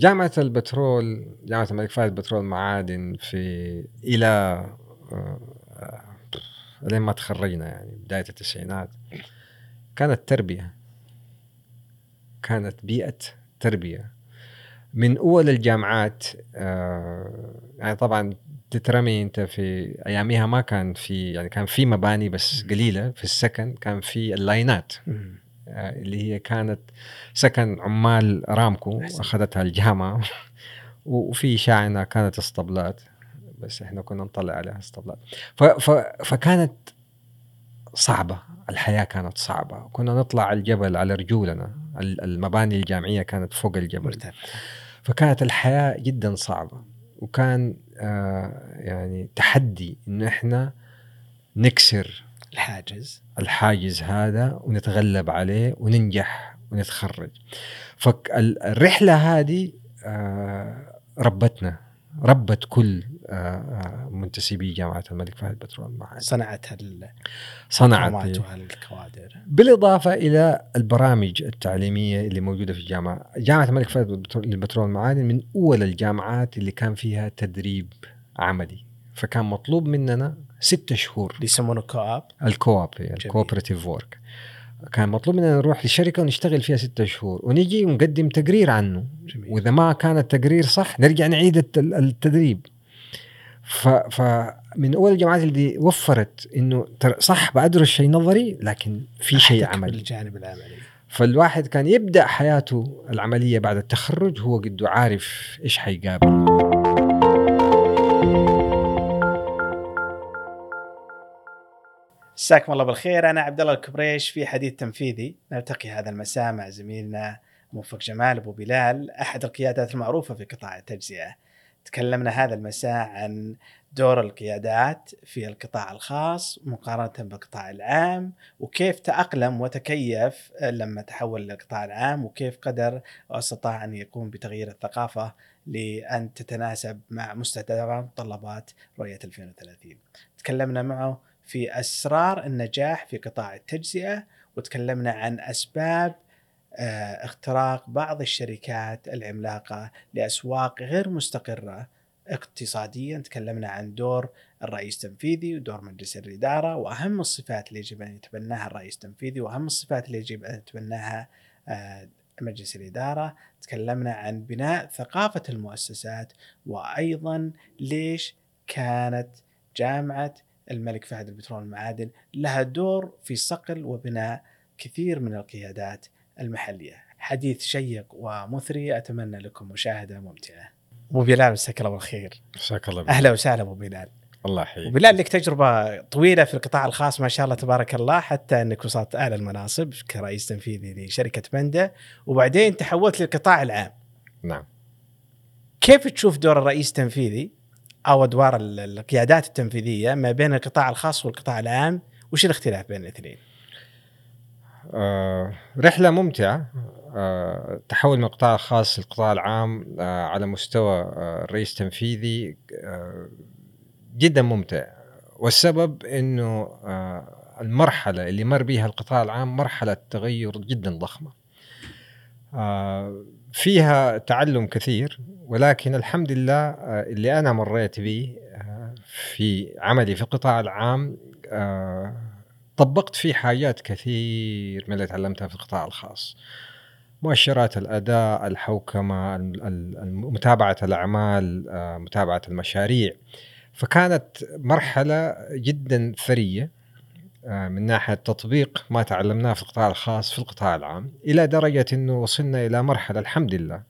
جامعة البترول جامعة الملك فهد بترول معادن في إلى آه، لين ما تخرجنا يعني بداية التسعينات. كانت تربية. كانت بيئة تربية. من أول الجامعات آه، يعني طبعا تترمي أنت في أياميها ما كان في يعني كان في مباني بس قليلة في السكن كان في اللاينات اللي هي كانت سكن عمال رامكو أخذتها الجامعة. وفي شاعنه كانت اسطبلات. بس إحنا كنا نطلع عليها اسطبلات. فكانت صعبة. الحياة كانت صعبة. كنا نطلع الجبل على رجولنا. المباني الجامعية كانت فوق الجبل. فكانت الحياة جدا صعبة. وكان آه يعني تحدي انه إحنا نكسر الحاجز. الحاجز هذا ونتغلب عليه وننجح ونتخرج. فالرحله هذه آه ربتنا ربت كل آه، آه، منتسبي جامعة الملك فهد بترول معهد صنعتها صنعت. الكوادر بالإضافة إلى البرامج التعليمية اللي موجودة في الجامعة، جامعة الملك فهد للبترول والمعادن من أول الجامعات اللي كان فيها تدريب عملي. فكان مطلوب مننا ستة شهور. يسمونه co-op ال co-op ال cooperative work كان مطلوب مننا نروح لشركة ونشتغل فيها ستة شهور. ونجي ونقدم تقرير عنه. جميل. وإذا ما كان التقرير صح نرجع نعيد التدريب. ف فمن أول الجامعات اللي وفرت إنه صح بدرس شيء نظري لكن في شيء عملي. الجانب العملي. فالواحد كان يبدأ حياته العملية بعد التخرج هو قد عارف إيش حيقابل مساكم الله بالخير. أنا عبد الله الكبريش في حديث تنفيذي. نلتقي هذا المساء مع زميلنا موفق جمال أبو بلال أحد القيادات المعروفة في قطاع التجزئة. تكلمنا هذا المساء عن دور القيادات في القطاع الخاص مقارنة بالقطاع العام وكيف تأقلم وتكيف لما تحول للقطاع العام وكيف قدر واستطاع أن يقوم بتغيير الثقافة لأن تتناسب مع مستهدفات متطلبات رؤية 2030 تكلمنا معه في أسرار النجاح في قطاع التجزئة وتكلمنا عن أسباب آه، اختراق بعض الشركات العملاقة لأسواق غير مستقرة اقتصاديا. تكلمنا عن دور الرئيس التنفيذي ودور مجلس الإدارة وأهم الصفات اللي يجب أن يتبناها الرئيس التنفيذي وأهم الصفات اللي يجب أن يتبناها آه، مجلس الإدارة، تكلمنا عن بناء ثقافة المؤسسات وأيضا ليش كانت جامعة الملك فهد البترول والمعادن لها دور في صقل وبناء كثير من القيادات المحلية. حديث شيق ومثري أتمنى لكم مشاهدة ممتعة. أبو بلال مساك الله بالخير. مساك الله أهلا وسهلا أبو بلال. الله يحييك. بلال لك تجربة طويلة في القطاع الخاص ما شاء الله تبارك الله حتى أنك وصلت اعلى المناصب كرئيس تنفيذي لشركة بندا وبعدين تحولت للقطاع العام. نعم. كيف تشوف دور الرئيس التنفيذي؟ أو أدوار القيادات التنفيذية ما بين القطاع الخاص والقطاع العام وش الاختلاف بين الاثنين؟ آه، رحلة ممتعة. آه، تحول من القطاع الخاص للقطاع العام آه، على مستوى الرئيس التنفيذي جدا ممتع. والسبب إنه المرحلة اللي مر بها القطاع العام مرحلة تغير جدا ضخمة. فيها تعلم كثير ولكن الحمد لله اللي أنا مريت به في عملي في القطاع العام طبقت فيه حاجات كثير من اللي تعلمتها في القطاع الخاص. مؤشرات الأداء الحوكمة متابعة الأعمال آه، متابعة المشاريع. فكانت مرحلة جدا ثرية. آه، من ناحية تطبيق ما تعلمناه في القطاع الخاص في القطاع العام إلى درجة إنه وصلنا إلى مرحلة الحمد لله.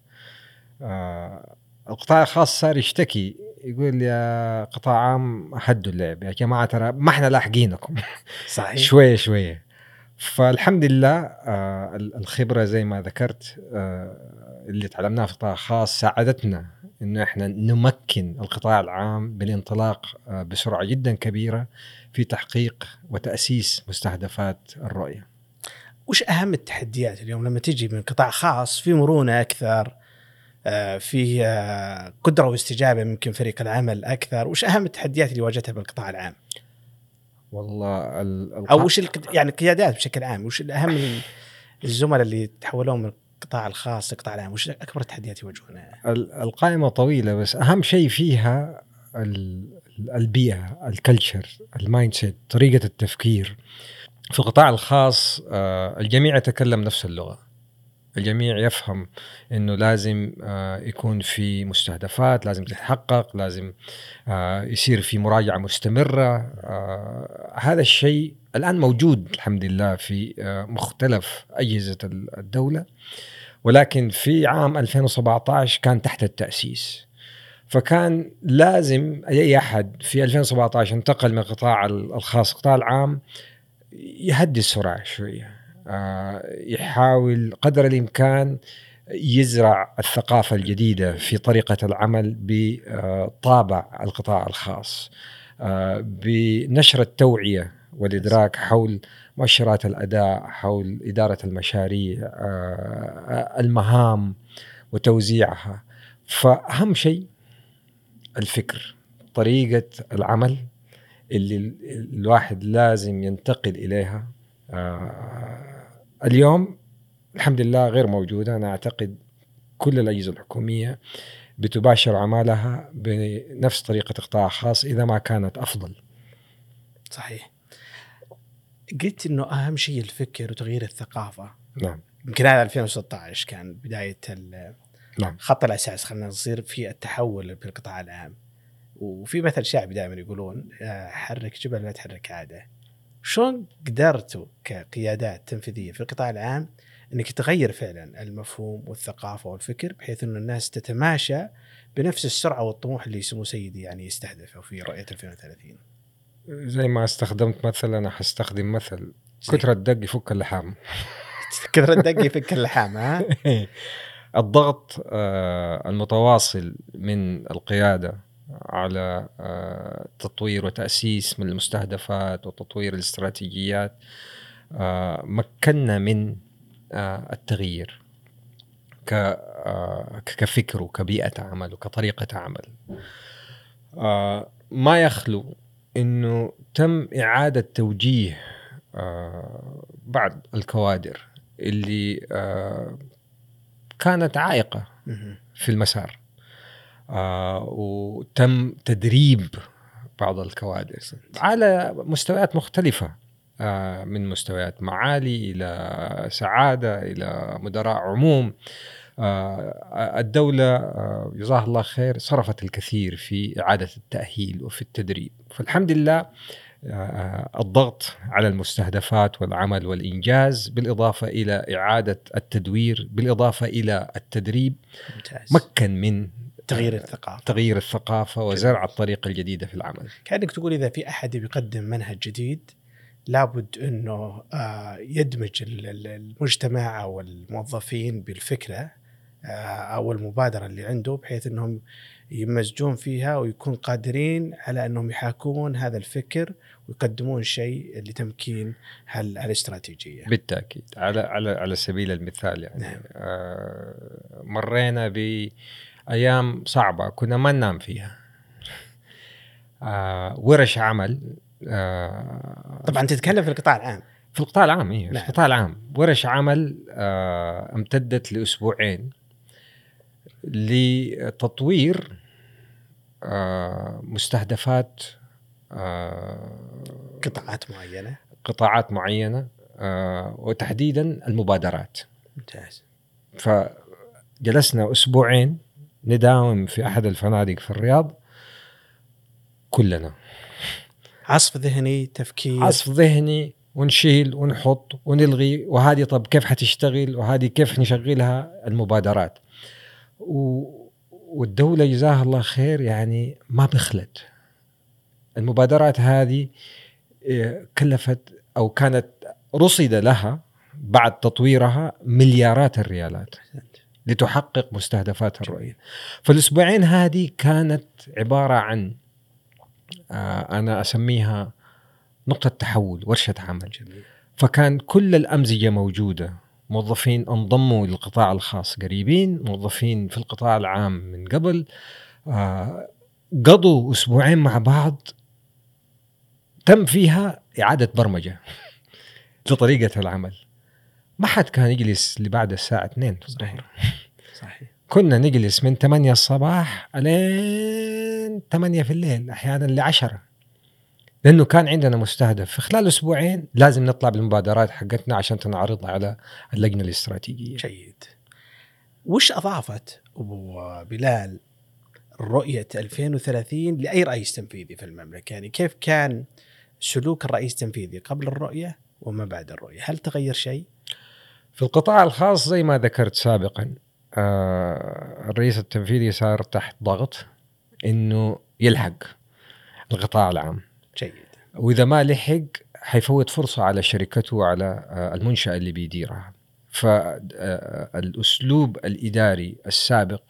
آه، القطاع الخاص صار يشتكي يقول يا قطاع عام هدوا اللعب يا جماعة ترى ما إحنا لاحقينكم. صحيح. شوية شوية فالحمد لله آه الخبرة زي ما ذكرت آه اللي تعلمناها في القطاع الخاص ساعدتنا إنه إحنا نمكن القطاع العام بالانطلاق آه بسرعة جدا كبيرة. في تحقيق وتأسيس مستهدفات الرؤية. وش أهم التحديات اليوم لما تجي من قطاع خاص في مرونة أكثر آه، في آه، قدرة واستجابة ممكن فريق العمل أكثر وش أهم التحديات اللي واجهتها بالقطاع العام والله أو وش يعني القيادات بشكل عام وش الأهم الزملاء اللي تحولوا من القطاع الخاص القطاع العام وش أكبر التحديات يواجهونها؟ ال- القائمة طويلة بس أهم شيء فيها ال- البيئه ال culture ال mindset طريقة التفكير. في القطاع الخاص آه، الجميع يتكلم نفس اللغة. الجميع يفهم إنه لازم آه، يكون في مستهدفات لازم تتحقق لازم آه، يصير في مراجعة مستمرة. هذا الشيء الآن موجود الحمد لله في مختلف أجهزة الدولة. ولكن في عام 2017 كان تحت التأسيس. فكان لازم أي أحد في 2017 انتقل من القطاع الخاص القطاع العام يهدي السرعة شوية. آه، يحاول قدر الإمكان يزرع الثقافة الجديدة في طريقة العمل بطابع القطاع الخاص. آه، بنشر التوعية والإدراك حول مؤشرات الأداء حول إدارة المشاريع آه، المهام وتوزيعها. فأهم شيء الفكر طريقة العمل اللي الواحد لازم ينتقل إليها. آه، اليوم الحمد لله غير موجودة. أنا أعتقد كل الأجهزة الحكومية بتباشر اعمالها بنفس طريقة قطاع خاص إذا ما كانت أفضل. صحيح. قلت إنه أهم شيء الفكر وتغيير الثقافة. نعم. يمكن هذا 2016 كان بداية نعم. خط الأساس خلينا نصير في التحول في القطاع العام. وفي مثل شعبي دائما يقولون آه، حرك جبل لا تحرك عادة. شلون قدرتوا كقيادات تنفيذية في القطاع العام إنك تغير فعلا المفهوم والثقافة والفكر بحيث انه الناس تتماشى بنفس السرعة والطموح اللي سمو سيدي يعني يستهدفه في رؤية 2030 زي ما استخدمت مثل أنا حستخدم مثل كثرة الدق يفك اللحام. كثر الدق يفك اللحام ها؟ الضغط آه، المتواصل من القيادة على آه، تطوير وتأسيس من المستهدفات وتطوير الاستراتيجيات آه، مكنا من التغيير كفكر وكبيئة عمل وكطريقة عمل. ما يخلو إنه تم إعادة توجيه بعض الكوادر اللي كانت عائقة. في المسار. آه، وتم تدريب بعض الكوادر على مستويات مختلفة آه، من مستويات معالي إلى سعادة إلى مدراء عموم. آه، الدولة آه، جزاها الله خير صرفت الكثير في إعادة التأهيل وفي التدريب. فالحمد لله الضغط على المستهدفات والعمل والإنجاز بالإضافة إلى إعادة التدوير بالإضافة إلى التدريب ممتاز. مكن من تغيير الثقافة. تغيير الثقافة وزرع الطريقة الجديدة في العمل. كأنك تقول إذا في أحد بيقدم منهج جديد لابد إنه آه، يدمج ال- ال- المجتمع أو الموظفين بالفكرة آه، أو المبادرة اللي عنده بحيث إنهم يمزجون فيها ويكون قادرين على أنهم يحاكون هذا الفكر ويقدمون شيء لتمكين هال- هالاستراتيجية. بالتأكيد على على على سبيل المثال يعني نعم. آه، مرينا بأيام صعبة كنا ما ننام فيها آه، ورش عمل آه، طبعا تتكلم في القطاع العام. في القطاع العام إيه في نعم. القطاع العام ورش عمل آه، امتدت لأسبوعين لتطوير آه، مستهدفات آه، قطاعات معينة. قطاعات معينة آه، وتحديدا المبادرات. ممتاز. فجلسنا أسبوعين نداوم في أحد الفنادق في الرياض كلنا. عصف ذهني تفكير. عصف ذهني ونشيل ونحط ونلغي وهذه طب كيف حتشتغل وهذه كيف نشغلها؟ المبادرات. و... والدولة جزاها الله خير يعني ما بخلت. المبادرات هذه إيه، كلفت أو كانت رصد لها بعد تطويرها مليارات الريالات لتحقق مستهدفات الرؤية. فالأسبوعين هذه كانت عبارة عن آه، أنا أسميها نقطة تحول ورشة عمل. فكان كل الأمزجة موجودة. موظفين انضموا للقطاع الخاص قريبين موظفين في القطاع العام من قبل. آه، قضوا أسبوعين مع بعض تم فيها إعادة برمجة لطريقة العمل. ما حد كان يجلس لبعد الساعة 2 في الظهر. صحيح. صحيح. كنا نجلس من 8 الصباح لين 8 في الليل أحيانا ل 10 لأنه كان عندنا مستهدف. في خلال أسبوعين لازم نطلع بالمبادرات حقتنا عشان تنعرض على اللجنة الاستراتيجية. جيد. وش أضافت أبو بلال رؤية 2030 لأي رئيس تنفيذي في المملكة؟ يعني كيف كان سلوك الرئيس التنفيذي قبل الرؤية وما بعد الرؤية؟ هل تغير شيء؟ في القطاع الخاص زي ما ذكرت سابقا آه الرئيس التنفيذي صار تحت ضغط إنه يلحق القطاع العام. جيد وإذا ما لحق حيفوت فرصة على شركته وعلى آه، المنشأة اللي بيديرها فالاسلوب الإداري السابق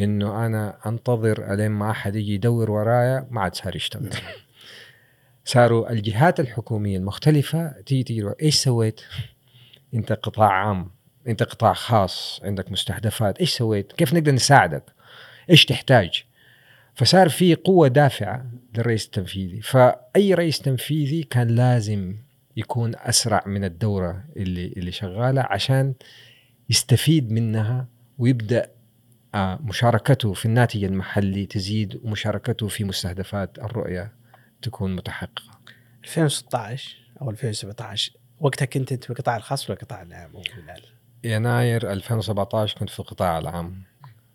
إنه أنا أنتظر الين ما أحد يجي يدور ورايا ما عاد صار يشتغل صاروا الجهات الحكومية المختلفة تيجي تيجي إيش سويت؟ أنت قطاع عام أنت قطاع خاص عندك مستهدفات إيش سويت؟ كيف نقدر نساعدك؟ إيش تحتاج؟ فصار في قوة دافعة للرئيس التنفيذي. فأي رئيس تنفيذي كان لازم يكون أسرع من الدورة اللي اللي شغالة عشان يستفيد منها ويبدأ آه، مشاركته في الناتج المحلي تزيد ومشاركته في مستهدفات الرؤية تكون متحققة. 2016 أو 2017 وقتها كنت أنت في القطاع الخاص ولا القطاع العام؟ يناير 2017 كنت في القطاع العام.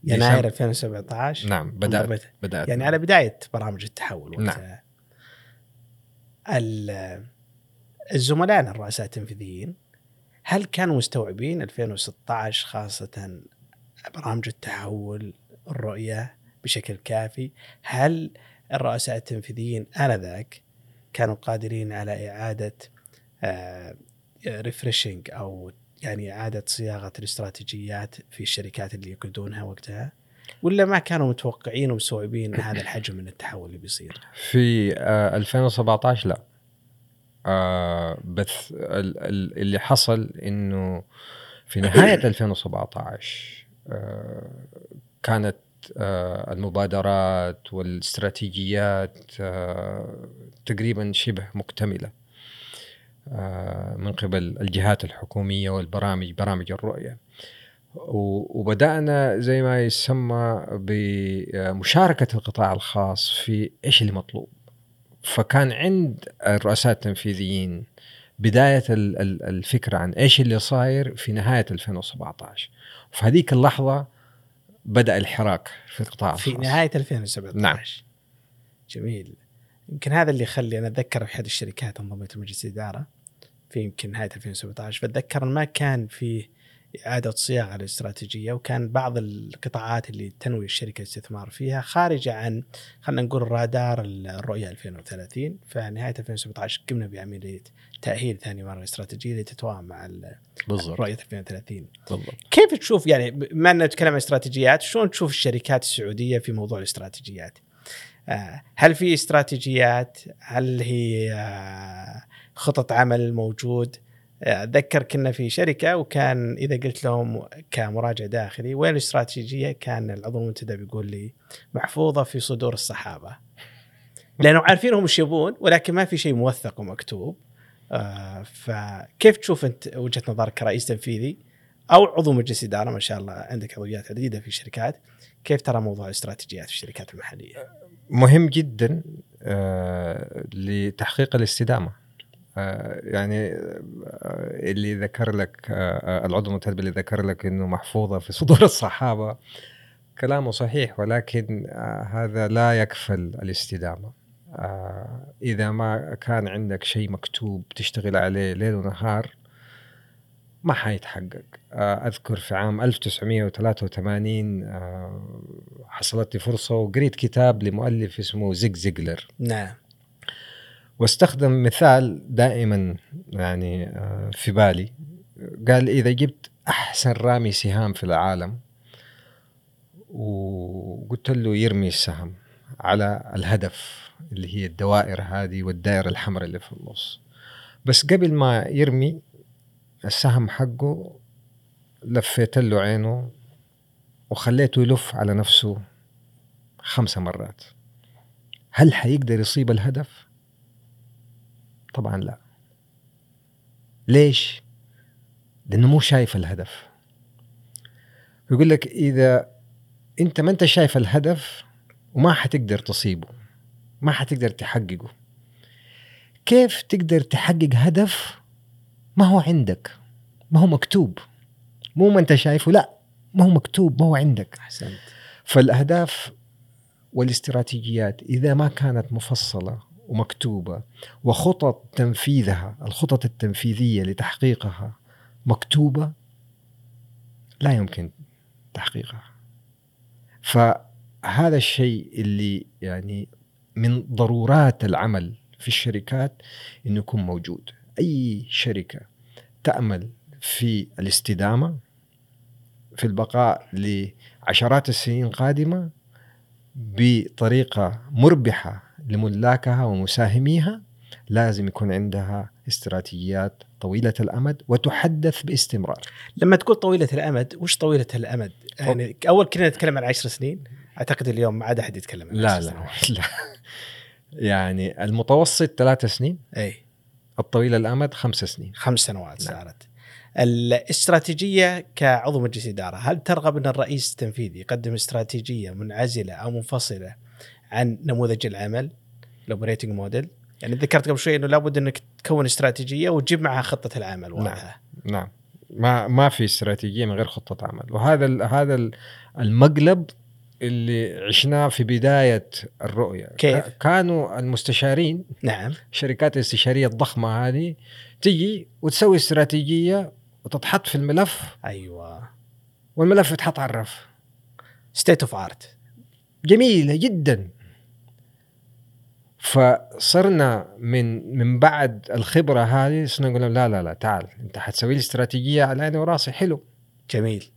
يناير ديسمبر- 2017 نعم بدات. بدأت يعني على بداية برامج التحول نعم. الزملاء الرؤساء التنفيذيين هل كانوا مستوعبين 2016 خاصة برامج التحول الرؤية بشكل كافي؟ هل الرؤساء التنفيذيين آنذاك كانوا قادرين على إعادة refreshing أو يعني اعاده صياغة الاستراتيجيات في الشركات اللي يقودونها وقتها؟ ولا ما كانوا متوقعين ومستوعبين هذا الحجم من التحول اللي بيصير؟ في آه 2017 لا آه بس ال- ال- اللي حصل إنه في نهاية 2017 آه كانت آه المبادرات والإستراتيجيات آه تقريبا شبه مكتملة من قبل الجهات الحكومية والبرامج برامج الرؤية. وبدأنا زي ما يسمى بمشاركة القطاع الخاص في إيش اللي مطلوب. فكان عند الرؤساء التنفيذيين بداية ال- ال- الفكرة عن إيش اللي صاير في نهاية 2017 وفي هذيك اللحظة بدأ الحراك في القطاع في الخاص. نهاية 2017 نعم. جميل. يمكن هذا اللي يخلي أنا أتذكر في أحد الشركات انضميت لمجلس الإدارة. في يمكن نهاية 2017 بتذكر ما كان فيه إعادة صياغة للاستراتيجيه وكان بعض القطاعات اللي تنوي الشركة الاستثمار فيها خارجه عن خلينا نقول رادار الرؤية 2030 فنهاية 2017 قمنا بعملية تأهيل ثاني مرة الاستراتيجيه لتتوائم مع بالضبط رؤية 2030 بالضبط كيف تشوف يعني بما أننا نتكلم عن استراتيجيات شلون تشوف الشركات السعودية في موضوع الاستراتيجيات؟ آه، هل في استراتيجيات؟ هل هي آه، خطط عمل موجود؟ أتذكر كنا في شركة وكان إذا قلت لهم كمراجع داخلي وين الاستراتيجية؟ كان العضو المنتدى بيقول لي محفوظة في صدور الصحابة. لأنه عارفين هم إيش يبون ولكن ما في شيء موثق ومكتوب. آه، فكيف تشوف أنت وجهة نظرك كرئيس تنفيذي أو عضو مجلس إدارة ما شاء الله عندك عضويات عديدة في الشركات كيف ترى موضوع الاستراتيجيات في الشركات المحلية؟ مهم جدا آه لتحقيق الاستدامة يعني آه اللي ذكر لك آه العضو المنتدب اللي ذكر لك إنه محفوظة في صدور الصحابة كلامه صحيح ولكن آه هذا لا يكفل الاستدامة. آه إذا ما كان عندك شيء مكتوب تشتغل عليه ليل ونهار ما حيتحقق. آه أذكر في عام 1983 آه حصلت لي فرصة وقريت كتاب لمؤلف اسمه زيج زيجلر. نعم. واستخدم مثال دائما يعني آه، في بالي. قال إذا جبت أحسن رامي سهام في العالم وقلت له يرمي السهم على الهدف اللي هي الدوائر هذه والدائره الحمراء اللي في النص. بس قبل ما يرمي السهم حقه لفيت له عينه وخليته يلف على نفسه خمسة مرات. هل حيقدر يصيب الهدف؟ طبعا لا. ليش؟ لأنه مو شايف الهدف. يقول لك إذا أنت ما أنت شايف الهدف وما حتقدر تصيبه ما حتقدر تحققه. كيف تقدر تحقق هدف ما هو عندك؟ ما هو مكتوب. مو ما أنت شايفه لا ما هو مكتوب ما هو عندك. أحسنت. فالأهداف والاستراتيجيات إذا ما كانت مفصلة ومكتوبة وخطط تنفيذها الخطط التنفيذية لتحقيقها مكتوبة لا يمكن تحقيقها. فهذا الشيء اللي يعني من ضرورات العمل في الشركات انه يكون موجود. أي شركة تأمل في الاستدامة في البقاء لعشرات السنين القادمة بطريقة مربحة لملاكها ومساهميها لازم يكون عندها استراتيجيات طويلة الأمد وتحدث باستمرار. لما تقول طويلة الأمد وش طويلة الأمد؟ يعني أول كنا نتكلم عن عشر سنين أعتقد اليوم ما عاد أحد يتكلم عن لا عشر لا, سنوات. لا يعني المتوسط ثلاث سنين اي الطويل الأمد خمس سنين خمس سنوات نعم. صارت الاستراتيجية كعضو مجلس إدارة هل ترغب أن الرئيس التنفيذي يقدم استراتيجية منعزلة أو منفصلة عن نموذج العمل ال operating model. يعني ذكرت قبل شوي إنه لابد إنك تكون استراتيجية وتجيب معها خطة العمل واضحه نعم. ما ما في استراتيجية من غير خطة عمل. وهذا ال هذا ال المقلب اللي عشناه في بداية الرؤية. كيف؟ كانوا المستشارين نعم. الشركات الاستشارية الضخمة هذه تجي وتسوي استراتيجية وتتحط في الملف. أيوه. والملف يتحط على الرف. state of art جميلة جدا. فصرنا من من بعد الخبرة هذه صرنا نقول لهم؟ لا لا لا تعال انت حتسوي لي استراتيجية على عيني وراسي. حلو. جميل.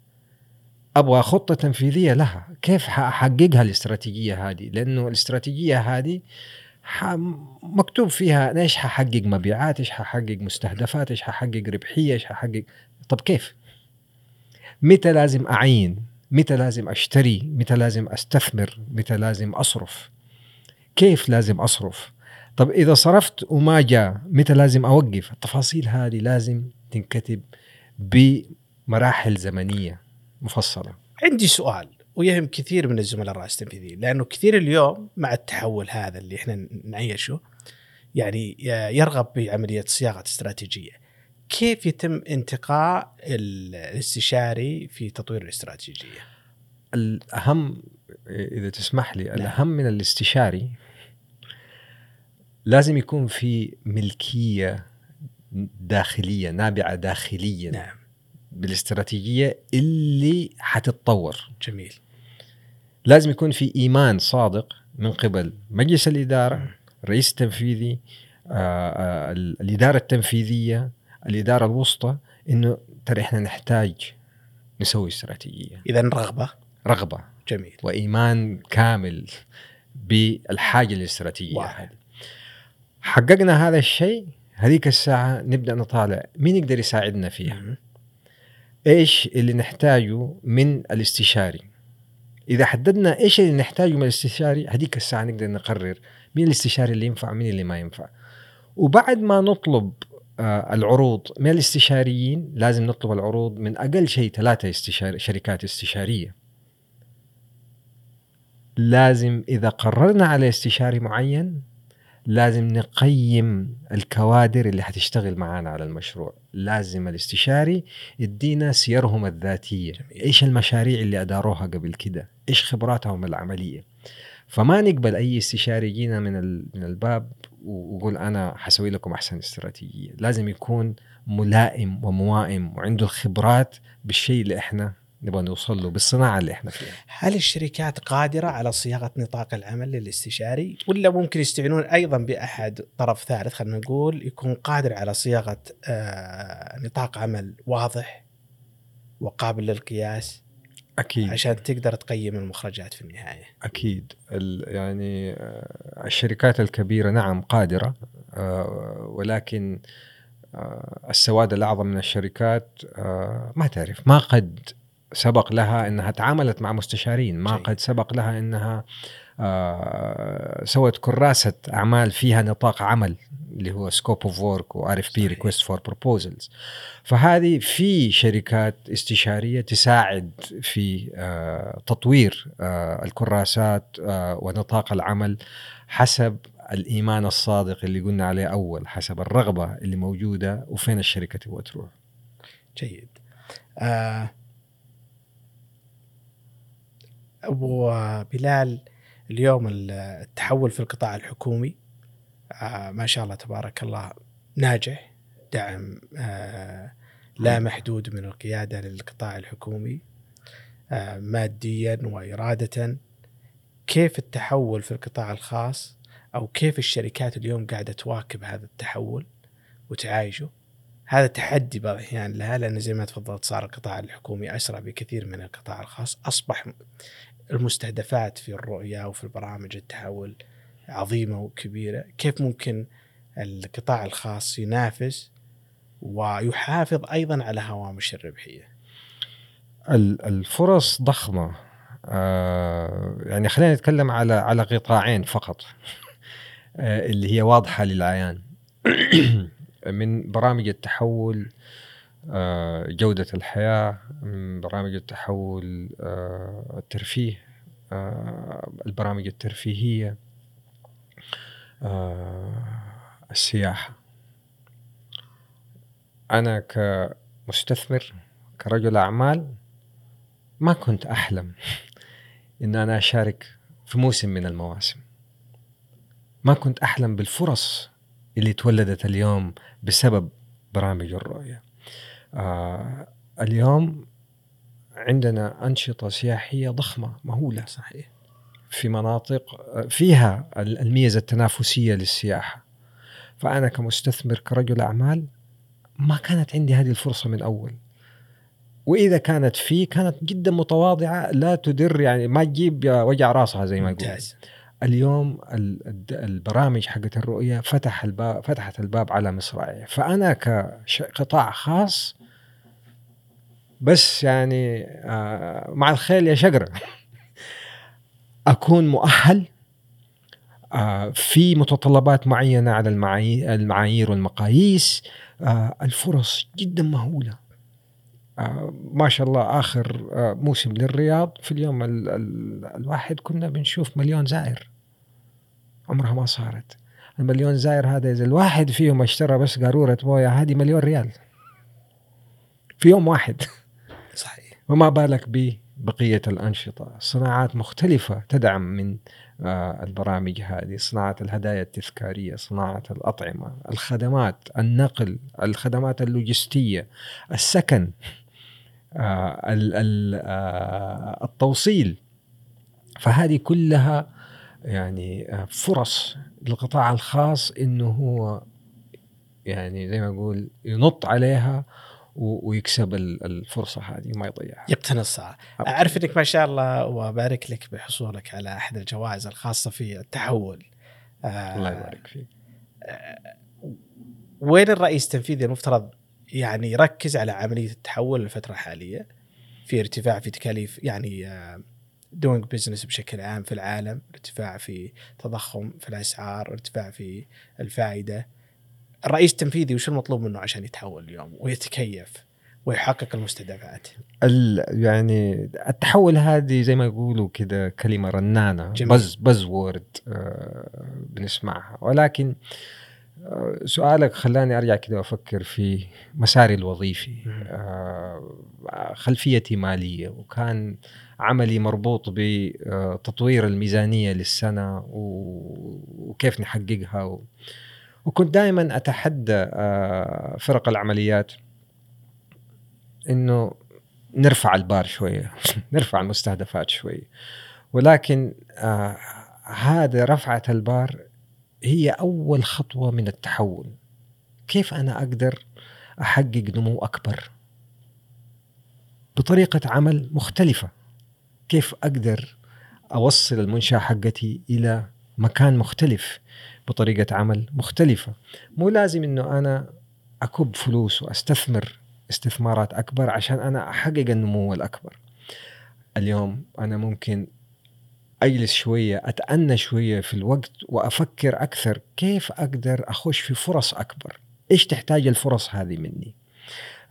أبغى خطة تنفيذية لها. كيف حاحققها الاستراتيجية هذه؟ لأنه الاستراتيجية هذه. مكتوب فيها أنا إيش ححقق مبيعات إيش ححقق مستهدفات إيش ححقق ربحية إيش ححقق طب كيف؟ متى لازم أعين؟ متى لازم أشتري؟ متى لازم أستثمر؟ متى لازم أصرف؟ كيف لازم أصرف طب إذا صرفت وما جاء متى لازم أوقف التفاصيل هذه لازم تنكتب بمراحل زمنية مفصلة عندي سؤال ويهم كثير من الزملاء الرئيس التنفيذيين لأنه كثير اليوم مع التحول هذا اللي إحنا نعيشه يعني يرغب بعملية صياغة استراتيجية. كيف يتم انتقاء الاستشاري في تطوير الاستراتيجية؟ الأهم إذا تسمح لي الأهم من الاستشاري لازم يكون في ملكية داخلية نابعة داخليا نعم. بالاستراتيجية اللي حتتطور. جميل. لازم يكون في إيمان صادق من قبل مجلس الإدارة الرئيس التنفيذي آه، آه، الإدارة التنفيذية الإدارة الوسطى إنه ترى إحنا نحتاج نسوي استراتيجية. اذا رغبة. رغبة. جميل. وإيمان كامل بالحاجة الاستراتيجية. واحد. حققنا هذا الشيء هذيك الساعة نبدأ نطالع. مين يقدر يساعدنا فيها. إيش اللي نحتاجه من الاستشاري؟ إذا حددنا إيش اللي نحتاجه من الاستشاري هذيك الساعة نقدر نقرر مين الاستشاري اللي ينفع ومين اللي ما ينفع. وبعد ما نطلب آه، العروض من الاستشاريين لازم نطلب العروض من أقل شيء ثلاثة استشار شركات استشارية. لازم إذا قررنا على استشاري معين لازم نقيم الكوادر اللي حتشتغل معانا على المشروع. لازم الاستشاري يدينا سيرهم الذاتية. إيش المشاريع اللي أداروها قبل كده؟ إيش خبراتهم العملية؟ فما نقبل أي استشاري يجينا من من الباب ويقول أنا حسوي لكم أحسن استراتيجية. لازم يكون ملائم وموائم وعنده الخبرات بالشيء اللي إحنا نبغى نوصل له بالصناعة اللي إحنا فيها. هل الشركات قادرة على صياغة نطاق العمل للاستشاري ولا ممكن يستعينون أيضا بأحد طرف ثالث خلينا نقول يكون قادر على صياغة آه، نطاق عمل واضح وقابل للقياس؟ أكيد. عشان تقدر تقيم المخرجات في النهاية. أكيد. يعني آه، الشركات الكبيرة نعم قادرة آه، ولكن السواد الأعظم من الشركات ما تعرف ما قد سبق لها إنها تعاملت مع مستشارين ما جيد. قد سبق لها إنها آه سوت كراسة أعمال فيها نطاق عمل اللي هو scope of work و RFP request for proposals فهذه في شركات استشارية تساعد في آه تطوير آه الكراسات آه ونطاق العمل حسب الإيمان الصادق اللي قلنا عليه أول حسب الرغبة اللي موجودة وفين الشركة تبغى تروح. جيد. آه أبو بلال اليوم التحول في القطاع الحكومي. آه ما شاء الله تبارك الله ناجح دعم آه لا محدود من القيادة للقطاع الحكومي آه ماديا واراده. كيف التحول في القطاع الخاص؟ أو كيف الشركات اليوم قاعدة تواكب هذا التحول وتعايشه؟ هذا تحدي بعض الأحيان لها لأن زي ما تفضلت صار القطاع الحكومي أسرع بكثير من القطاع الخاص. أصبح المستهدفات في الرؤية وفي البرامج التحول عظيمة وكبيرة. كيف ممكن القطاع الخاص ينافس ويحافظ أيضا على هوامش الربحية؟ الفرص ضخمة. آه يعني خلينا نتكلم على على قطاعين فقط. آه اللي هي واضحة للعيان. من برامج التحول جودة الحياة من برامج التحول آه، الترفيه آه، البرامج الترفيهية السياحة. أنا كمستثمر كرجل أعمال ما كنت أحلم إن أنا أشارك في موسم من المواسم. ما كنت أحلم بالفرص اللي تولدت اليوم بسبب برامج الرؤية. آه اليوم عندنا أنشطة سياحية ضخمة مهولة صحيح في مناطق فيها الميزة التنافسية للسياحة. فأنا كمستثمر كرجل أعمال ما كانت عندي هذه الفرصة من أول. وإذا كانت في كانت جدا متواضعة لا تدر يعني ما تجيب وجع راسها زي ما يقول اليوم البرامج حقت الرؤية فتح الباب فتحت الباب على مصراعية. فأنا كقطاع خاص بس يعني آه، مع الخيل يا شقره أكون مؤهل آه، في متطلبات معينة على المعايير والمقاييس. آه، الفرص جدا مهولة. ما شاء الله آخر موسم للرياض في اليوم الواحد كنا بنشوف مليون زائر. عمرها ما صارت. المليون زائر هذا إذا الواحد فيهم اشترى بس قارورة موية هذه مليون ريال. في يوم واحد. وما بالك ببقية الأنشطة؟ صناعات مختلفة تدعم من آه البرامج هذه صناعة الهدايا التذكارية صناعة الأطعمة الخدمات النقل الخدمات اللوجستية السكن آه آه التوصيل. فهذه كلها يعني فرص للقطاع الخاص إنه هو يعني زي ما أقول ينط عليها ويكسب الفرصة هذه وما يضيعها. يقتنصها اعرف انك ما شاء الله وبارك لك بحصولك على أحد الجوائز الخاصة في التحول. آه الله يبارك فيك. آه وين الرئيس التنفيذي المفترض يعني يركز على عملية التحول الفترة الحالية؟ في ارتفاع في تكاليف يعني آه doing business بشكل عام في العالم ارتفاع في تضخم في الأسعار ارتفاع في الفائدة. الرئيس التنفيذي وش المطلوب منه عشان يتحول اليوم ويتكيف ويحقق المستهدفات يعني التحول هذه زي ما يقولوا كذا كلمة رنانة جميل. بز بز وورد آه بنسمعها. ولكن آه سؤالك خلاني أرجع كذا وافكر في مساري الوظيفي. آه خلفيتي مالية. وكان عملي مربوط بتطوير الميزانية للسنة وكيف نحققها وكنت دائما أتحدى آه، فرق العمليات إنه نرفع البار شوية نرفع المستهدفات شوية ولكن آه هذا رفعة البار هي أول خطوة من التحول. كيف أنا أقدر أحقق نمو أكبر؟ بطريقة عمل مختلفة. كيف أقدر أوصل المنشأة حقتي إلى مكان مختلف؟ بطريقة عمل مختلفة. مو لازم إنه أنا أكب فلوس وأستثمر استثمارات أكبر عشان أنا أحقق النمو الأكبر. اليوم أنا ممكن أجلس شوية أتأنى شوية في الوقت وأفكر أكثر كيف أقدر أخش في فرص أكبر. إيش تحتاج الفرص هذه مني؟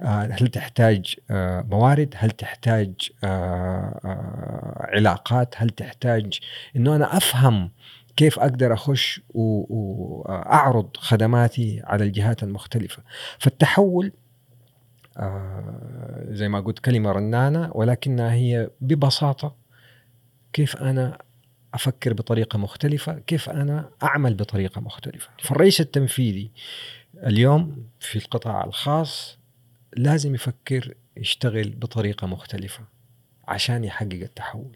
آه، هل تحتاج آه، موارد؟ هل تحتاج آه، علاقات؟ هل تحتاج إنه أنا أفهم كيف أقدر أخش واعرض خدماتي على الجهات المختلفة. فالتحول زي ما قلت كلمة رنانة ولكنها هي ببساطة كيف أنا أفكر بطريقة مختلفة كيف أنا أعمل بطريقة مختلفة. فالرئيس التنفيذي اليوم في القطاع الخاص لازم يفكر يشتغل بطريقة مختلفة عشان يحقق التحول.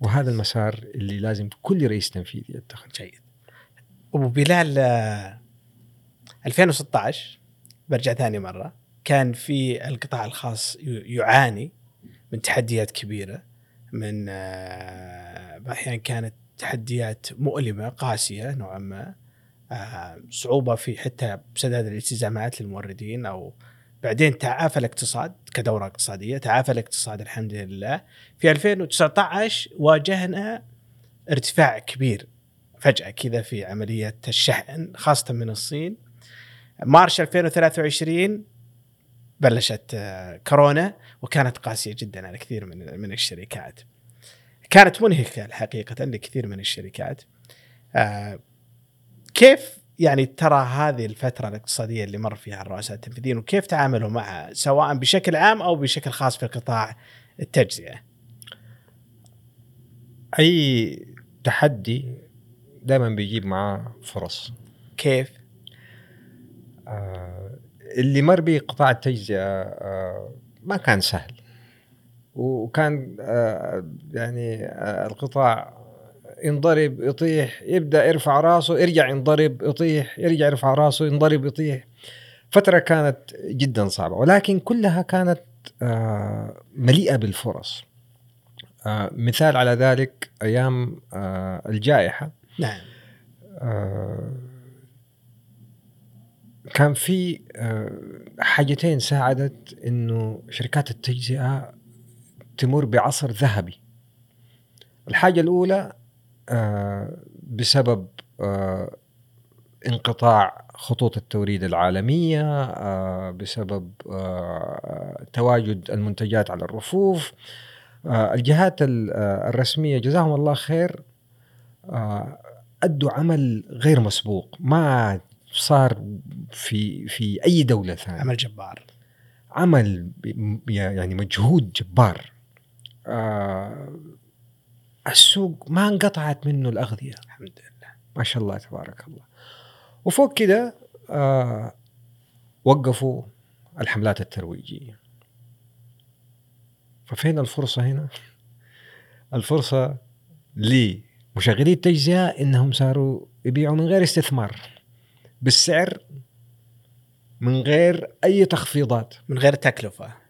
وهذا المسار اللي لازم كل رئيس تنفيذي يتخذ جيد. أبو بلال 2016 برجع ثاني مرة كان في القطاع الخاص يعاني من تحديات كبيرة من آه، أحيانا كانت تحديات مؤلمة قاسية نوعا ما آه، صعوبة في حتى سداد الالتزامات للموردين أو بعدين تعافى الاقتصاد كدورة اقتصادية تعافى الاقتصاد الحمد لله. في 2019 واجهنا ارتفاع كبير فجأة كذا في عملية الشحن خاصة من الصين. مارش 2023 بلشت آه، كورونا وكانت قاسية جدا على كثير من من الشركات. كانت منهكة الحقيقة لكثير من الشركات. آه، كيف يعني ترى هذه الفترة الاقتصادية اللي مر فيها الرؤساء التنفيذيين وكيف تعاملوا معها؟ سواء بشكل عام أو بشكل خاص في قطاع التجزئة. أي تحدي دائما بيجيب معاه فرص. كيف؟ آه اللي مر به قطاع التجزئة آه ما كان سهل. وكان آه يعني آه القطاع ينضرب يطيح يبدأ يرفع راسه يرجع ينضرب يطيح يرجع يرفع راسه ينضرب يطيح. فترة كانت جدا صعبة ولكن كلها كانت آه، مليئة بالفرص. آه، مثال على ذلك أيام آه، الجائحة. نعم. كان في حاجتين ساعدت إنه شركات التجزئة تمر بعصر ذهبي. الحاجة الأولى بسبب آه، انقطاع خطوط التوريد العالمية آه، بسبب تواجد المنتجات على الرفوف. الجهات الرسمية جزاهم الله خير أدوا عمل غير مسبوق ما صار في في أي دولة ثانية. عمل جبار. عمل يعني مجهود جبار. السوق ما انقطعت منه الأغذية. الحمد لله. ما شاء الله تبارك الله. وفوق كده آه وقفوا الحملات الترويجية. ففين الفرصة هنا؟ الفرصة لمشغلي التجزئة إنهم صاروا يبيعوا من غير استثمار بالسعر من غير أي تخفيضات. من غير تكلفة.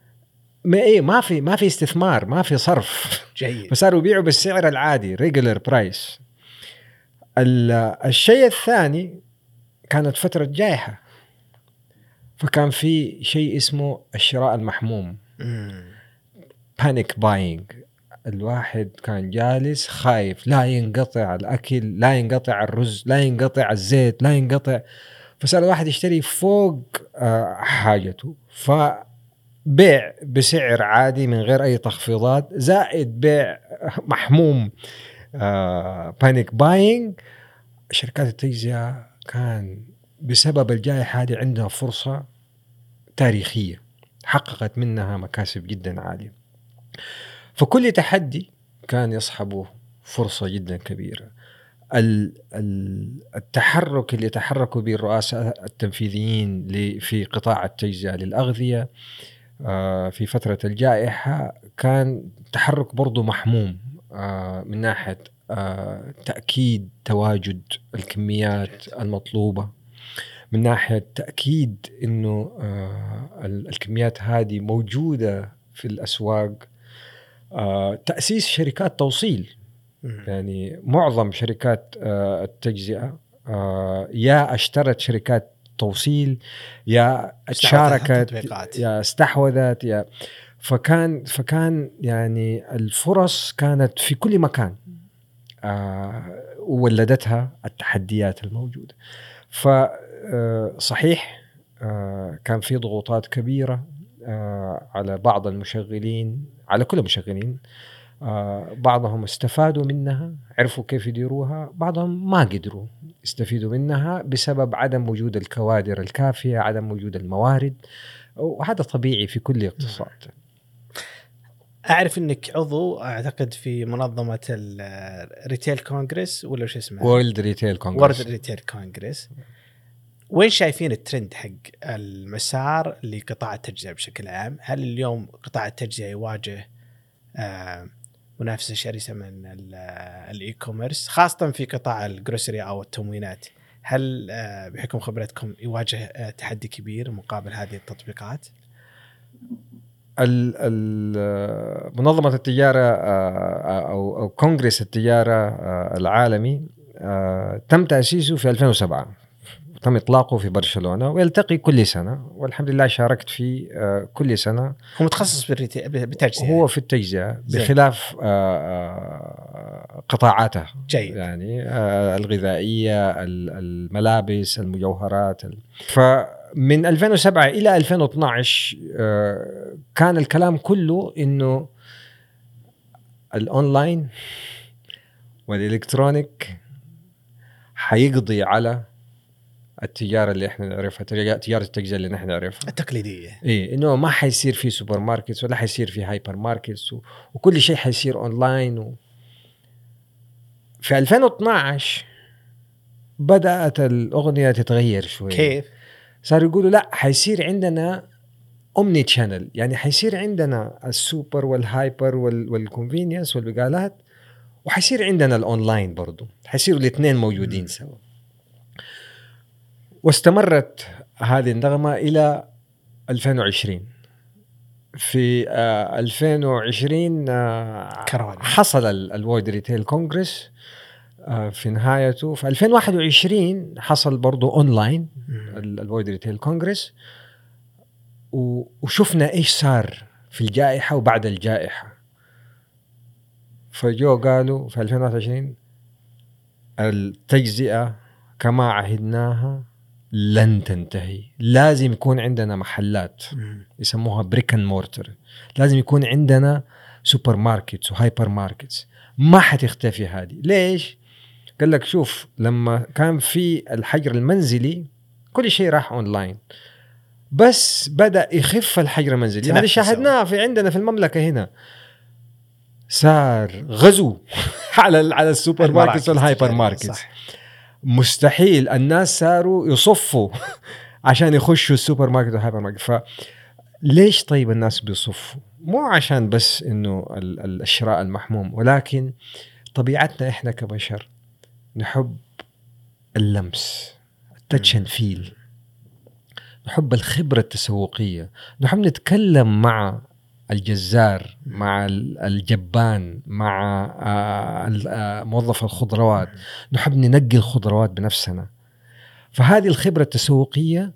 ما إيه ما في ما في استثمار ما في صرف. جيد. فصاروا يبيعوا بالسعر العادي regular price الشيء الثاني كانت فترة جائحة. فكان في شيء اسمه الشراء المحموم. panic buying الواحد كان جالس خايف. لا ينقطع الأكل لا ينقطع الرز لا ينقطع الزيت لا ينقطع. فصار الواحد يشتري فوق آه، حاجته. ف بيع بسعر عادي من غير أي تخفيضات زائد بيع محموم panic آه، buying شركات التجزئة كان بسبب الجائحة هذه عندها فرصة تاريخية حققت منها مكاسب جدا عالية. فكل تحدي كان يصحبه فرصة جدا كبيرة. التحرك اللي تحركوا به الرؤساء التنفيذيين في قطاع التجزئة للأغذية في فترة الجائحة كان تحرك برضو محموم آه، من ناحية آه، تأكيد تواجد الكميات المطلوبة من ناحية تأكيد أنه الكميات هذه موجودة في الأسواق تأسيس شركات توصيل. يعني معظم شركات التجزئة يا اشترت شركات توصيل يا تشاركت يا استحوذت يا فكان فكان يعني الفرص كانت في كل مكان آه، وولدتها التحديات الموجودة. فصحيح كان في ضغوطات كبيرة آه، على بعض المشغلين على كل المشغلين آه، بعضهم استفادوا منها عرفوا كيف يديروها بعضهم ما قدروا يستفيدوا منها بسبب عدم وجود الكوادر الكافية عدم وجود الموارد وهذا طبيعي في كل اقتصاد أعرف إنك عضو أعتقد في منظمة ال retail congress ولا وش اسمها؟ World Retail Congress World Retail Congress وين شايفين الترند حق المسار لقطاع التجزئة بشكل عام؟ هل اليوم قطاع التجزئة يواجه آه، منافسه شرسه من ال e-commerce خاصة في قطاع ال grocery أو التموينات؟ هل آه، بحكم خبرتكم يواجه آه، تحدي كبير مقابل هذه التطبيقات؟ منظمة التجارة أو أو كونغرس التجارة العالمي تم تأسيسه في 2007 تم إطلاقه في برشلونة ويلتقي كل سنة والحمد لله شاركت فيه آه، كل سنة. هو متخصص بالتجزئه هو في التجزئة بخلاف آه، آه، قطاعاته. جيد. يعني الغذائية الملابس المجوهرات فمن 2007 إلى 2012 كان الكلام كله إنه الأونلاين والإلكترونيك حيقضي على التجارة اللي إحنا نعرفها تجارة التجزئة اللي نحن نعرفها. التقليدية. اي إنه ما حيصير في supermarkets ولا حيصير في hypermarkets و... وكل شيء حيصير اونلاين و... في 2012 بدأت الأغنية تتغير شوي. كيف؟ صاروا يقولوا لا حيصير عندنا omnichannel يعني حيصير عندنا ال super وال hyper وال... وال convenience والبقالات وحيصير عندنا الاونلاين برضو. حيصيروا الاثنين موجودين سوا. واستمرت هذه النغمة إلى 2020 في آه 2020 آه حصل ال World Retail Congress آه في نهايته. في 2021 حصل برضه online ال World Retail Congress وشفنا إيش صار في الجائحة وبعد الجائحة. فجو قالوا في 2021 التجزئة كما عهدناها لن تنتهي. لازم يكون عندنا محلات يسموها brick and mortar لازم يكون عندنا supermarkets و hypermarkets ما حتختفي هذه. ليش؟ قال لك شوف لما كان في الحجر المنزلي كل شيء راح اونلاين بس بدأ يخف الحجر المنزلي. هذا شاهدناه في عندنا في المملكة هنا. صار غزو على على ال supermarkets وال hypermarkets صح. مستحيل الناس صاروا يصفوا عشان يخشوا ال supermarket وال hypermarket ف ليش طيب الناس بيصفوا؟ مو عشان بس إنه الشراء المحموم ولكن طبيعتنا إحنا كبشر نحب اللمس ال touch and feel نحب الخبرة التسوقية نحب نتكلم مع الجزار مع الجبان مع آه، آه، موظف الخضروات. نحب ننقي الخضروات بنفسنا. فهذه الخبرة التسوقية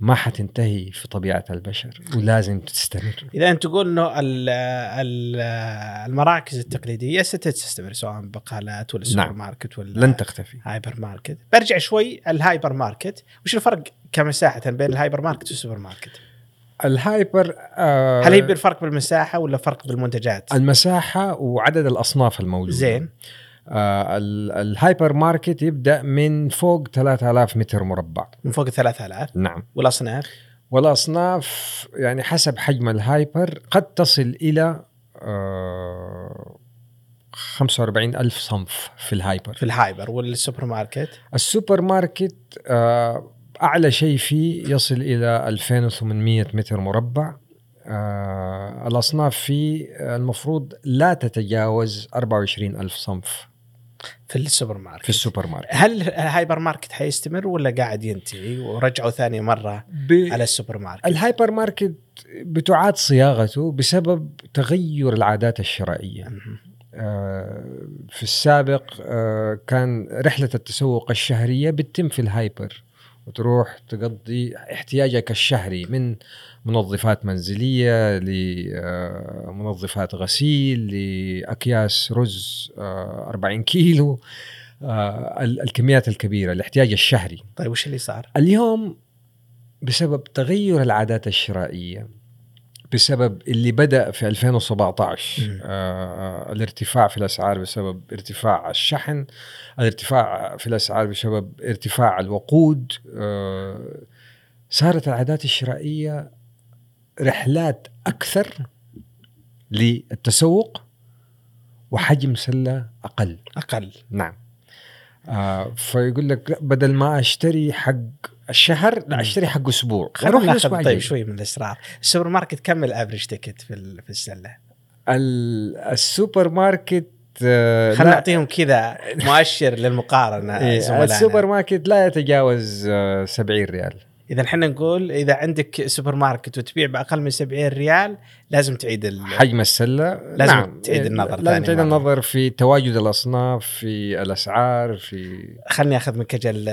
ما حتنتهي في طبيعة البشر ولازم تستمر. إذا أنت تقول أنه المراكز التقليدية ستستمر سواء بقالات ولا سوبر نعم. market ولا لن تختفي. هايبر ماركت برجع شوي الهايبر ماركت وش الفرق كمساحة بين ال hypermarket وال supermarket ال hyper آه هل هي بالفرق بالمساحة ولا فرق بالمنتجات؟ المساحة وعدد الأصناف الموجودة. زين. آه الهايبر ماركت يبدأ من فوق 3000 متر مربع. من فوق 3000 نعم. والأصناف؟ والأصناف يعني حسب حجم ال hyper قد تصل إلى آه 45 ألف صنف في ال hyper. في ال hyper وال supermarket؟ السوبر ماركت آه أعلى شيء فيه يصل إلى 2800 متر مربع. آه الأصناف فيه المفروض لا تتجاوز 24 ألف صنف في السوبر ماركت في السوبر ماركت هل الهايبر ماركت حيستمر ولا قاعد ينتهي ورجعوا ثاني مرة ب... على ال supermarket ال hypermarket بتعاد صياغته بسبب تغير العادات الشرائية. آه في السابق آه كان رحلة التسوق الشهرية بتتم في الهايبر. وتروح تقضي احتياجك الشهري من منظفات منزلية لمنظفات غسيل لأكياس رز آه، 40 كيلو آه، ال- الكميات الكبيرة الاحتياج الشهري طيب وش اللي صار؟ اليوم بسبب تغير العادات الشرائية بسبب اللي بدأ في 2017 مم. آه الارتفاع في الأسعار بسبب ارتفاع الشحن الارتفاع في الأسعار بسبب ارتفاع الوقود. آه صارت العادات الشرائية رحلات أكثر للتسوق وحجم سلة أقل. أقل. نعم. آه فيقول لك بدل ما أشتري حق الشهر لا. اشتري حق أسبوع خلينا ناخذ طيب الجاي. شوي من الاسرار السوبر ماركت كم ال average ticket في في السلة؟ ال- السوبر ماركت آه، خلينا نعطيهم كذا مؤشر للمقارنة إيه،. السوبر ماركت لا يتجاوز آه، 70 ريال إذا إحنا نقول إذا عندك سوبر ماركت وتبيع بأقل من 70 ريال لازم تعيد ال... حجم السلة لازم نعم تعيد إيه، النظر لازم تعيد. النظر في تواجد الأصناف في الأسعار في خلني أخذ منك أجل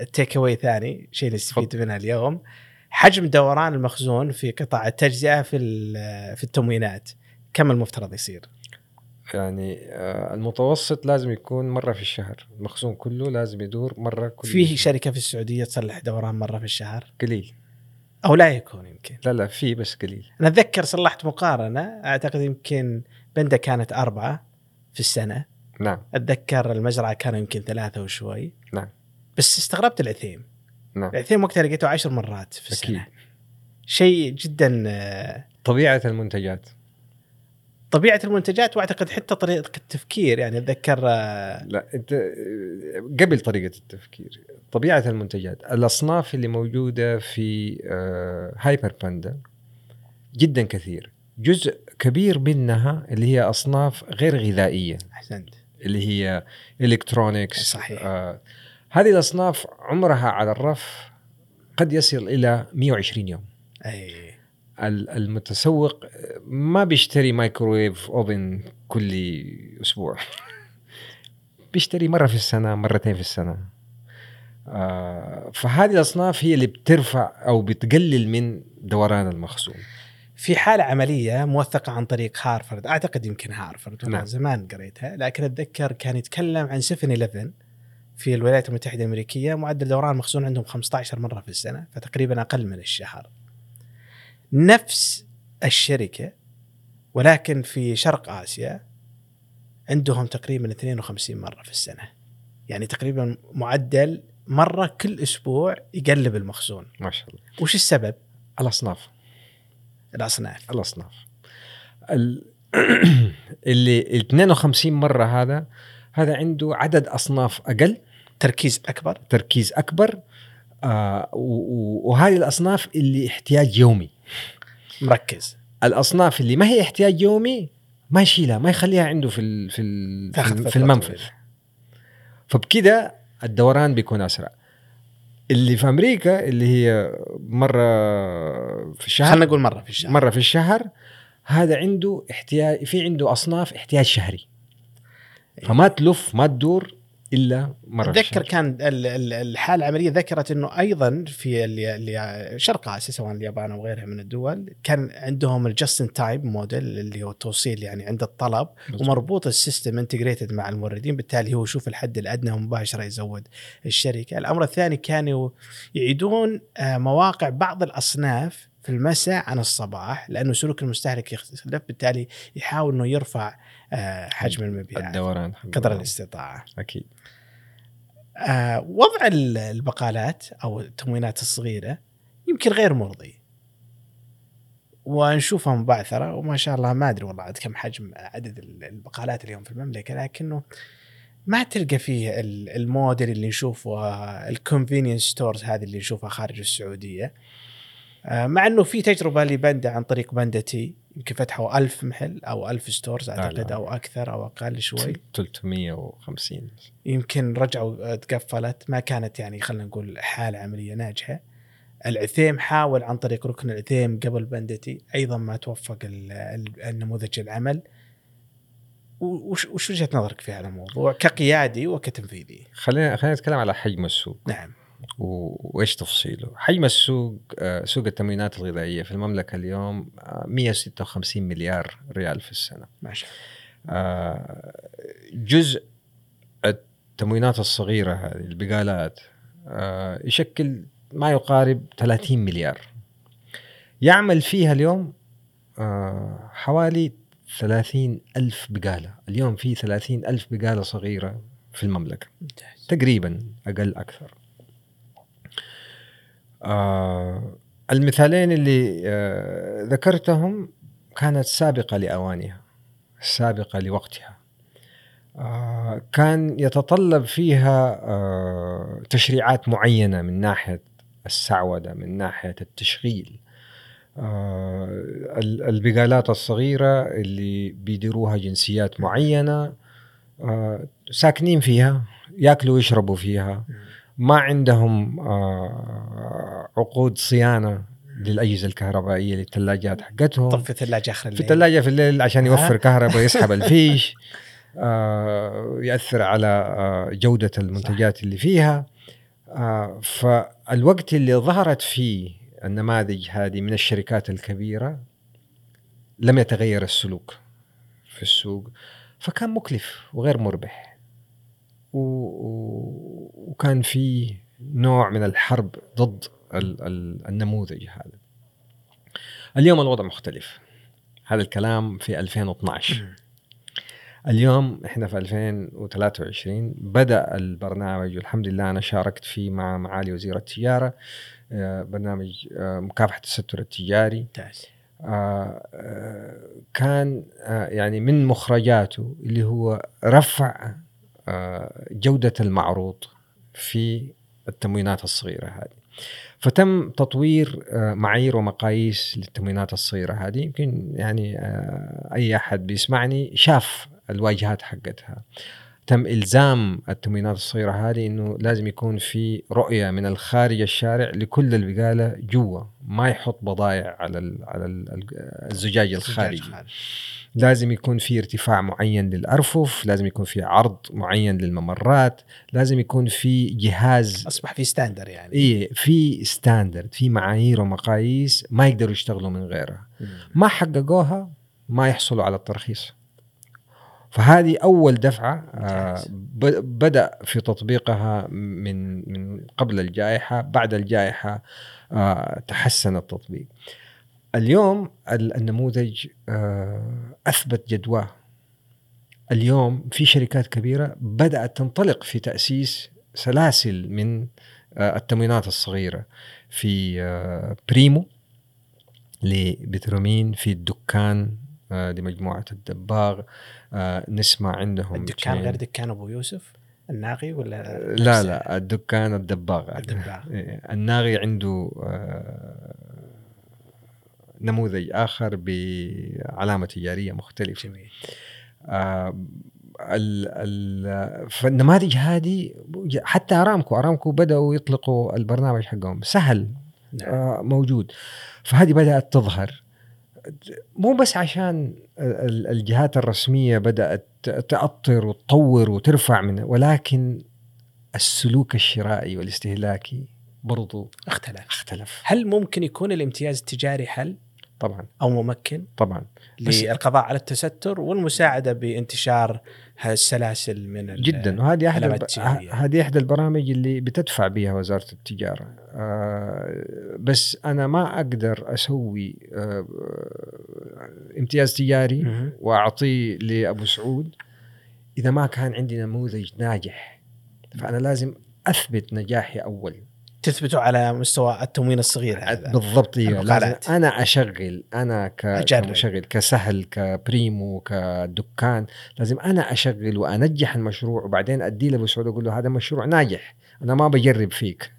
التيك اواي ثاني شيء نستفيد منها اليوم حجم دوران المخزون في قطاع التجزئة في ال- في التموينات كم المفترض يصير؟ يعني آه، المتوسط لازم يكون مرة في الشهر. المخزون كله لازم يدور مرة كل فيه أسبوع. شركة في السعودية تصلح دوران مرة في الشهر؟ قليل. أو لا يكون يمكن. لا لا في بس قليل. أنا أتذكر صلحت مقارنة أعتقد يمكن بنده كانت أربعة في السنة. نعم. أتذكر المزرعة كانوا يمكن ثلاثة وشوي. نعم. بس استغربت العثيم. نعم. العثيم وقتها لقيته عشر مرات في السنة. أكيد. شيء جدا آه، طبيعة المنتجات. طبيعة المنتجات وأعتقد حتى طريقة التفكير يعني أتذكر آه، لا أنت قبل طريقة التفكير طبيعة المنتجات الأصناف اللي موجودة في آه، هايبر باندا جدا كثير. جزء كبير منها اللي هي أصناف غير غذائية. أحسنت. اللي هي electronics صحيح. آه هذه الأصناف عمرها على الرف قد يصل إلى 120 يوم. أي. المتسوق ما بيشتري microwave oven كل أسبوع. بيشتري مرة في السنة مرتين في السنة. آه فهذه الأصناف هي اللي بترفع أو بتقلل من دوران المخزون. في حالة عملية موثقة عن طريق هارفرد أعتقد يمكن هارفرد نعم. زمان قريتها. لكن أتذكر كان يتكلم عن 7 في الولايات المتحدة الأمريكية. معدل دوران المخزون عندهم 15 مرة في السنة فتقريبا أقل من الشهر. نفس الشركة ولكن في شرق آسيا عندهم تقريبا 52 مرة في السنة. يعني تقريبا معدل مرة كل أسبوع يقلب المخزون. ما شاء الله. وش السبب؟ الأصناف. الأصناف. الأصناف. ال- اللي ال 52 مرة هذا هذا عنده عدد أصناف أقل. تركيز أكبر. تركيز أكبر. آه وهذه الأصناف اللي احتياج يومي. مركز. الأصناف اللي ما هي احتياج يومي ما يشيلها ما يخليها عنده في ال- في ال- في, المنفذ. فبكده الدوران بيكون أسرع. اللي في أمريكا اللي هي مرة في الشهر خلينا نقول مرة في الشهر. مرة في الشهر هذا عنده احتياج في عنده أصناف احتياج شهري. فما تلف ما تدور. إلا مرة أتذكر الشهر. كان ال- ال- الحالة العملية ذكرت إنه أيضا في شرق آسيا سواء اليابان أو غيرها من الدول كان عندهم ال just in time model اللي هو التوصيل يعني عند الطلب مظبوط. ومربوط ال system integrated مع الموردين بالتالي هو يشوف الحد الأدنى مباشره يزود الشركة الأمر الثاني كانوا يعيدون آه، مواقع بعض الأصناف في المساء عن الصباح لأنه سلوك المستهلك يختلف بالتالي يحاول إنه يرفع آه، حجم المبيعات الدوران قدر. الاستطاعة أكيد آه، وضع ال- البقالات أو التموينات الصغيرة يمكن غير مرضي. ونشوفها مبعثره وما شاء الله ما أدري والله عاد كم حجم عدد ال- البقالات اليوم في المملكة لكنه ما تلقى فيه ال- الموديل اللي نشوفه ال convenience stores هذه اللي نشوفها خارج السعودية. آه، مع إنه في تجربة لبندا عن طريق بندتي يمكن فتحوا ألف محل أو ألف stores اعتقد لا. أو أكثر أو أقل شوي. 350 يمكن رجعوا تقفلت. ما كانت يعني خلينا نقول حالة عملية ناجحة. العثيم حاول عن طريق ركن العثيم قبل بندتي أيضا ما توفق ال- ال- النموذج العمل. وش وش وجهة نظرك في هذا الموضوع؟ كقيادي وكتنفيذي؟ خلينا خلينا نتكلم على حجم السوق. نعم. وإيش تفصيله؟ حجم السوق آه، سوق التموينات الغذائية في المملكة اليوم آه، 156 مليار ريال في السنة. ما شاء الله آه، جزء التموينات الصغيرة هذه البقالات آه، يشكل ما يقارب 30 مليار. يعمل فيها اليوم آه، حوالي 30 ألف بقالة اليوم في 30 ألف بقالة صغيرة في المملكة ممتاز تقريبا أقل أكثر. آه المثالين اللي آه ذكرتهم كانت سابقة لأوانها سابقة لوقتها. آه كان يتطلب فيها آه تشريعات معينة من ناحية السعودة من ناحية التشغيل. آه ال- البقالات الصغيرة اللي بيديروها جنسيات معينة آه ساكنين فيها ياكلوا ويشربوا فيها ما عندهم آه، عقود صيانة للأجهزة الكهربائية للثلاجات حقتهم. طفي الثلاجة آخر في الليل الثلاجة في الليل عشان يوفر آه. كهرباء يسحب الفيش آه، يأثر على جودة المنتجات اللي فيها. فالوقت اللي ظهرت فيه النماذج هذه من الشركات الكبيرة لم يتغير السلوك في السوق فكان مكلف وغير مربح. و... وكان في نوع من الحرب ضد ال... ال... النموذج هذا. اليوم الوضع مختلف. هذا الكلام في 2012 مم. اليوم إحنا في 2023 بدأ البرنامج والحمد لله أنا شاركت فيه مع معالي وزير التجارة آه، برنامج آه، مكافحة التستر التجاري. ممتاز. آه، كان يعني من مخرجاته اللي هو رفع جودة المعروض في التموينات الصغيرة هذه. فتم تطوير آه، معايير ومقاييس للتموينات الصغيرة هذه. يمكن يعني آه، أي أحد بيسمعني شاف الواجهات حقتها. تم إلزام التموينات الصغيرة هذه إنه لازم يكون في رؤية من الخارج الشارع لكل البقالة جوا. ما يحط بضائع على ال على ال الزجاج الخارجي. الخارجي. لازم يكون في ارتفاع معين للأرفف لازم يكون في عرض معين للممرات لازم يكون في جهاز أصبح في standard يعني. اي في standard في معايير ومقاييس ما يقدروا يشتغلوا من غيرها. مم. ما حققوها ما يحصلوا على الترخيص. فهذه أول دفعة آه بدأ في تطبيقها من من قبل الجائحة بعد الجائحة آه تحسن التطبيق. اليوم ال- النموذج آه أثبت جدواه. اليوم في شركات كبيرة بدأت تنطلق في تأسيس سلاسل من آه التموينات الصغيرة. في آه بريمو لبترومين في الدكان لمجموعة الدباغ. نسمع عندهم الدكان غير دكان أبو يوسف؟ الناغي ولا لا؟ لا الدكان الدباغ. الدباغ. إيه، الناغي عنده نموذج آخر بعلامة تجارية مختلفة. جميل. آه، ال ال فالنماذج هذه حتى أرامكو أرامكو بدأوا يطلقوا البرنامج حقهم. سهل نعم. آه، موجود. فهذه بدأت تظهر. مو بس عشان ال- الجهات الرسمية بدأت تأطر وتطور وترفع من ولكن السلوك الشرائي والاستهلاكي برضو اختلف. اختلف. هل ممكن يكون الامتياز التجاري حل؟ طبعا. أو ممكن. طبعا. للقضاء على التستر والمساعدة بانتشار هالسلاسل من جدا. وهذه أحد. هذه احدى البرامج اللي بتدفع بها وزارة التجارة. آه بس أنا ما أقدر أسوي آه امتياز تجاري. وأعطيه لأبو سعود إذا ما كان عندي نموذج ناجح. فأنا لازم أثبت نجاحي اول تثبتوا على مستوى التموين الصغير هذا. بالضبط أيوه لازم. أنا أشغل أنا. كمشغل كسهل كبريمو كدكان لازم أنا أشغل وأنجح المشروع وبعدين أدي لأبو سعود أقول له هذا مشروع ناجح أنا ما بجرب فيك.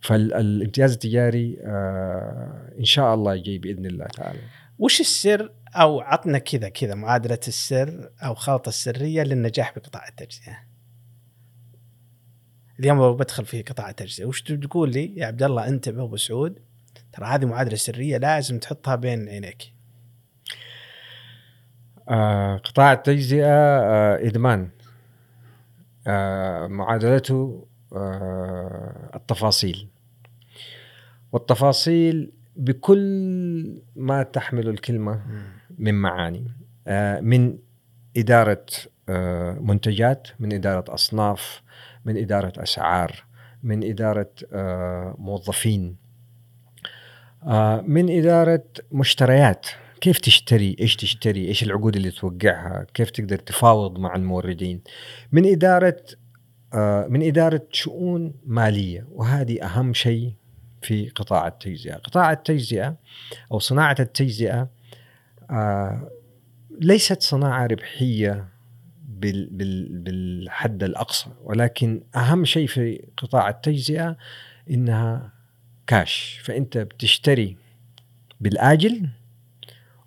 فالامتياز التجاري آه إن شاء الله جاي بإذن الله تعالى. وش السر؟ أو عطنا كذا كذا معادلة السر أو خلطة السرية للنجاح بقطاع التجزئة. اليوم بدخل في قطاع التجزئة. وش تقول لي يا عبد الله انتبه ابو سعود؟ ترى هذه معادلة سرية لازم تحطها بين عينيك. آه قطاع التجزئة آه إدمان. آه معادلته آه، التفاصيل. والتفاصيل بكل ما تحمل الكلمة من معاني. آه، من إدارة آه، منتجات من إدارة أصناف من إدارة أسعار من إدارة آه، موظفين آه، من إدارة مشتريات. كيف تشتري؟ إيش تشتري؟ إيش العقود اللي توقعها؟ كيف تقدر تفاوض مع الموردين؟ من إدارة آه، من إدارة شؤون مالية. وهذه أهم شيء في قطاع التجزئة. قطاع التجزئة أو صناعة التجزئة آه، ليست بال بال بالحد الأقصى. ولكن أهم شيء في قطاع التجزئة إنها كاش فأنت بتشتري بالآجل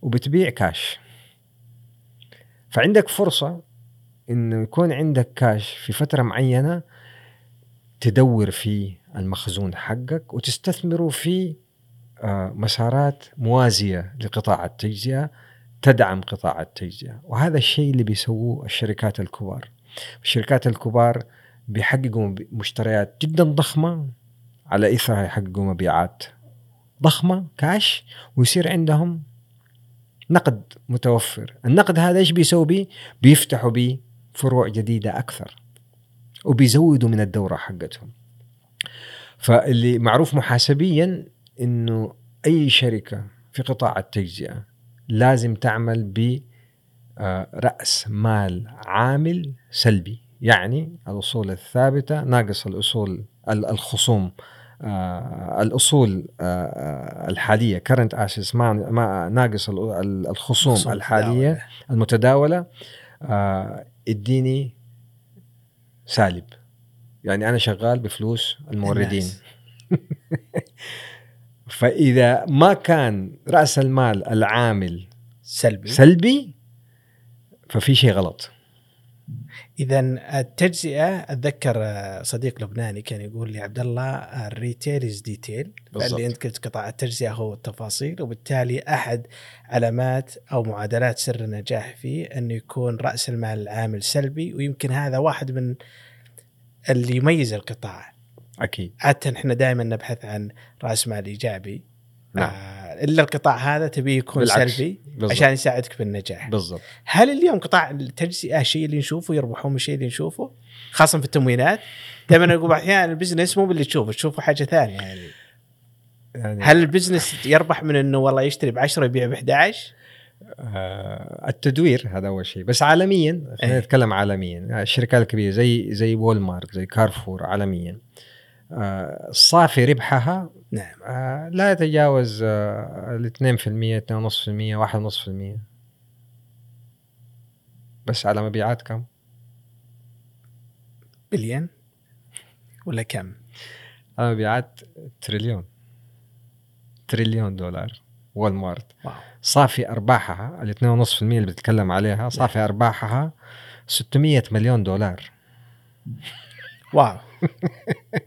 وبتبيع كاش فعندك فرصة إنه يكون عندك كاش في فترة معينة تدور في المخزون حقك وتستثمره في آه، مسارات موازية لقطاع التجزئة. تدعم قطاع التجزئة. وهذا الشيء اللي بيسووه الشركات الكبار. الشركات الكبار بيحققوا مشتريات جدا ضخمة. على إثرها يحققوا مبيعات ضخمة كاش. ويصير عندهم نقد متوفر. النقد هذا إيش بيسوي بيه بيفتحوا بيه فروع جديدة أكثر. وبيزودوا من الدورة حقتهم. فاللي معروف محاسبيا إنه أي شركة في قطاع التجزئة لازم تعمل ب آه، رأس مال عامل سلبي يعني الأصول الثابتة ناقص الأصول ال- الخصوم آه، الأصول آه، الحالية كرنت اسيس ما ناقص ال- ال- الخصوم خصوم الحالية تداول. المتداولة آه، اديني سالب يعني أنا شغال بفلوس الموردين. فإذا ما كان رأس المال العامل سلبي. سلبي ففي شيء غلط. اذا التجزئة أتذكر آه، صديق لبناني كان يقول لي عبد الله ال retail is detail. فاللي أنت قلت قطاع التجزئة هو التفاصيل وبالتالي أحد علامات أو معادلات سر النجاح فيه انه يكون رأس المال العامل سلبي ويمكن هذا واحد من اللي يميز القطاع. أكيد. عادة إحنا دائما نبحث عن رأس مال إيجابي. نعم. آه إلا القطاع هذا تبيه يكون بالعكس. سلبي بالضبط. عشان يساعدك بالنجاح. بالضبط. هل اليوم قطاع التجزئة الشيء اللي نشوفه يربحون من الشيء اللي نشوفه؟ خاصة في التموينات. دائما أقول أحيانا ال business مو باللي تشوفه تشوفه حاجة ثانية يعني. يعني هل ال business يربح من إنه والله يشتري ب 10 يبيع ب 11 آه التدوير هذا أول شيء. بس عالميا خلينا إيه. نتكلم عالميا. الشركات الكبيرة زي زي وول مارت زي كارفور عالميا. صافي ربحها نعم. آه لا يتجاوز آه ال 2% 2.5% 1.5% بس على مبيعات كم؟ بليون ولا كم؟ على مبيعات تريليون. تريليون دولار. وول مارت صافي أرباحها ال 2.5% اللي بتتكلم عليها صافي أرباحها 600 مليون دولار. واو.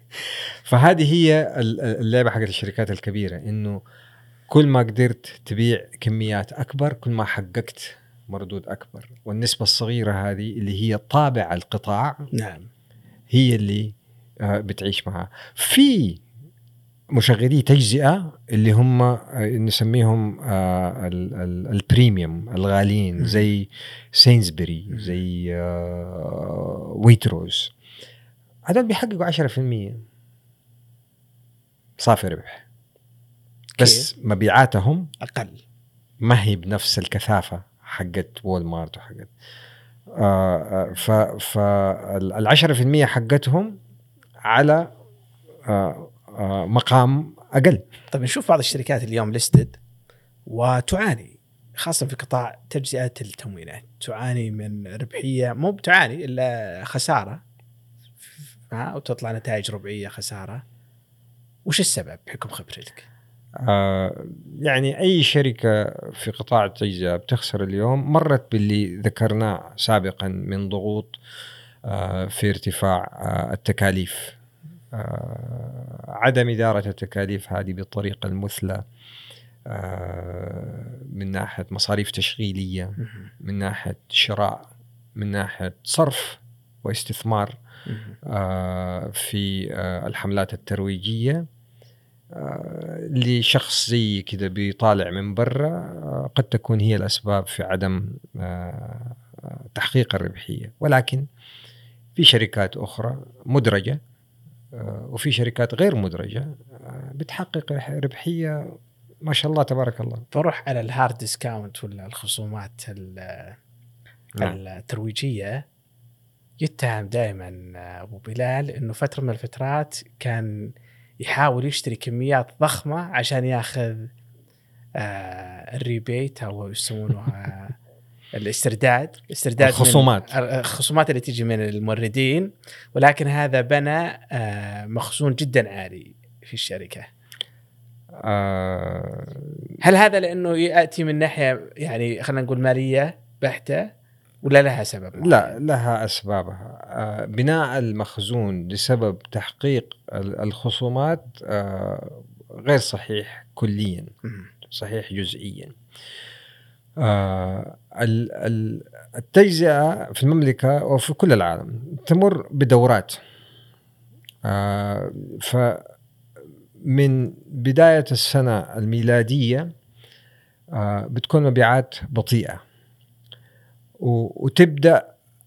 فهذه هي ال- اللعبة حقت الشركات الكبيرة إنه كل ما قدرت تبيع كميات أكبر كل ما حققت مردود أكبر والنسبة الصغيرة هذه اللي هي طابع القطاع نعم هي اللي آه، بتعيش معها في مشغلي تجزئة اللي هم آه، نسميهم آه، ال- ال- ال premium الغاليين. زي سينزبري. زي ويتروز هذول بيحققوا 10% صافي ربح. بس مبيعاتهم أقل. ما هي بنفس الكثافة حقت وول مارت وحقت. آه آه، ف فال 10% حقتهم على آه آه مقام أقل. طيب نشوف بعض الشركات اليوم ليستد وتعاني خاصة في قطاع تجزئة التموينات. تعاني من ربحية مو بتعاني إلا خسارة. ها وتطلع نتائج ربعية خسارة. وش السبب بحكم خبرتك؟ آه يعني أي شركة في قطاع التجزئه بتخسر اليوم مرت باللي ذكرناه سابقا من ضغوط آه في ارتفاع آه التكاليف. آه عدم إدارة التكاليف هذه بالطريقة المثلى آه من ناحية مصاريف تشغيلية من ناحية شراء من ناحية صرف واستثمار. في آه، الحملات الترويجية آه، لشخص زي كذا بيطالع من برا قد تكون هي الأسباب في عدم تحقيق الربحية ولكن في شركات أخرى مدرجة وفي شركات غير مدرجة بتحقق ربحية ما شاء الله تبارك الله بروح على ال hard discount ولا الخصومات نعم. الترويجية يتهم دائما أبو بلال إنه فترة من الفترات كان يحاول يشتري كميات ضخمة عشان ياخذ آه الريبيت أو يسمونه آه الاسترداد. استرداد الخصومات. الخصومات اللي تجي من الموردين. ولكن هذا بنى آه مخزون جدا عالي في الشركة. آه. هل هذا لأنه يأتي من ناحية يعني خلينا نقول مالية بحتة؟ ولا لها سبب؟ لا لها أسبابها. آه بناء المخزون لسبب تحقيق الخصومات آه غير صحيح كليا صحيح جزئيا. آه التجزئة في المملكة وفي كل العالم تمر بدورات. ف من بداية السنة الميلادية آه بتكون مبيعات بطيئة. وتبدأ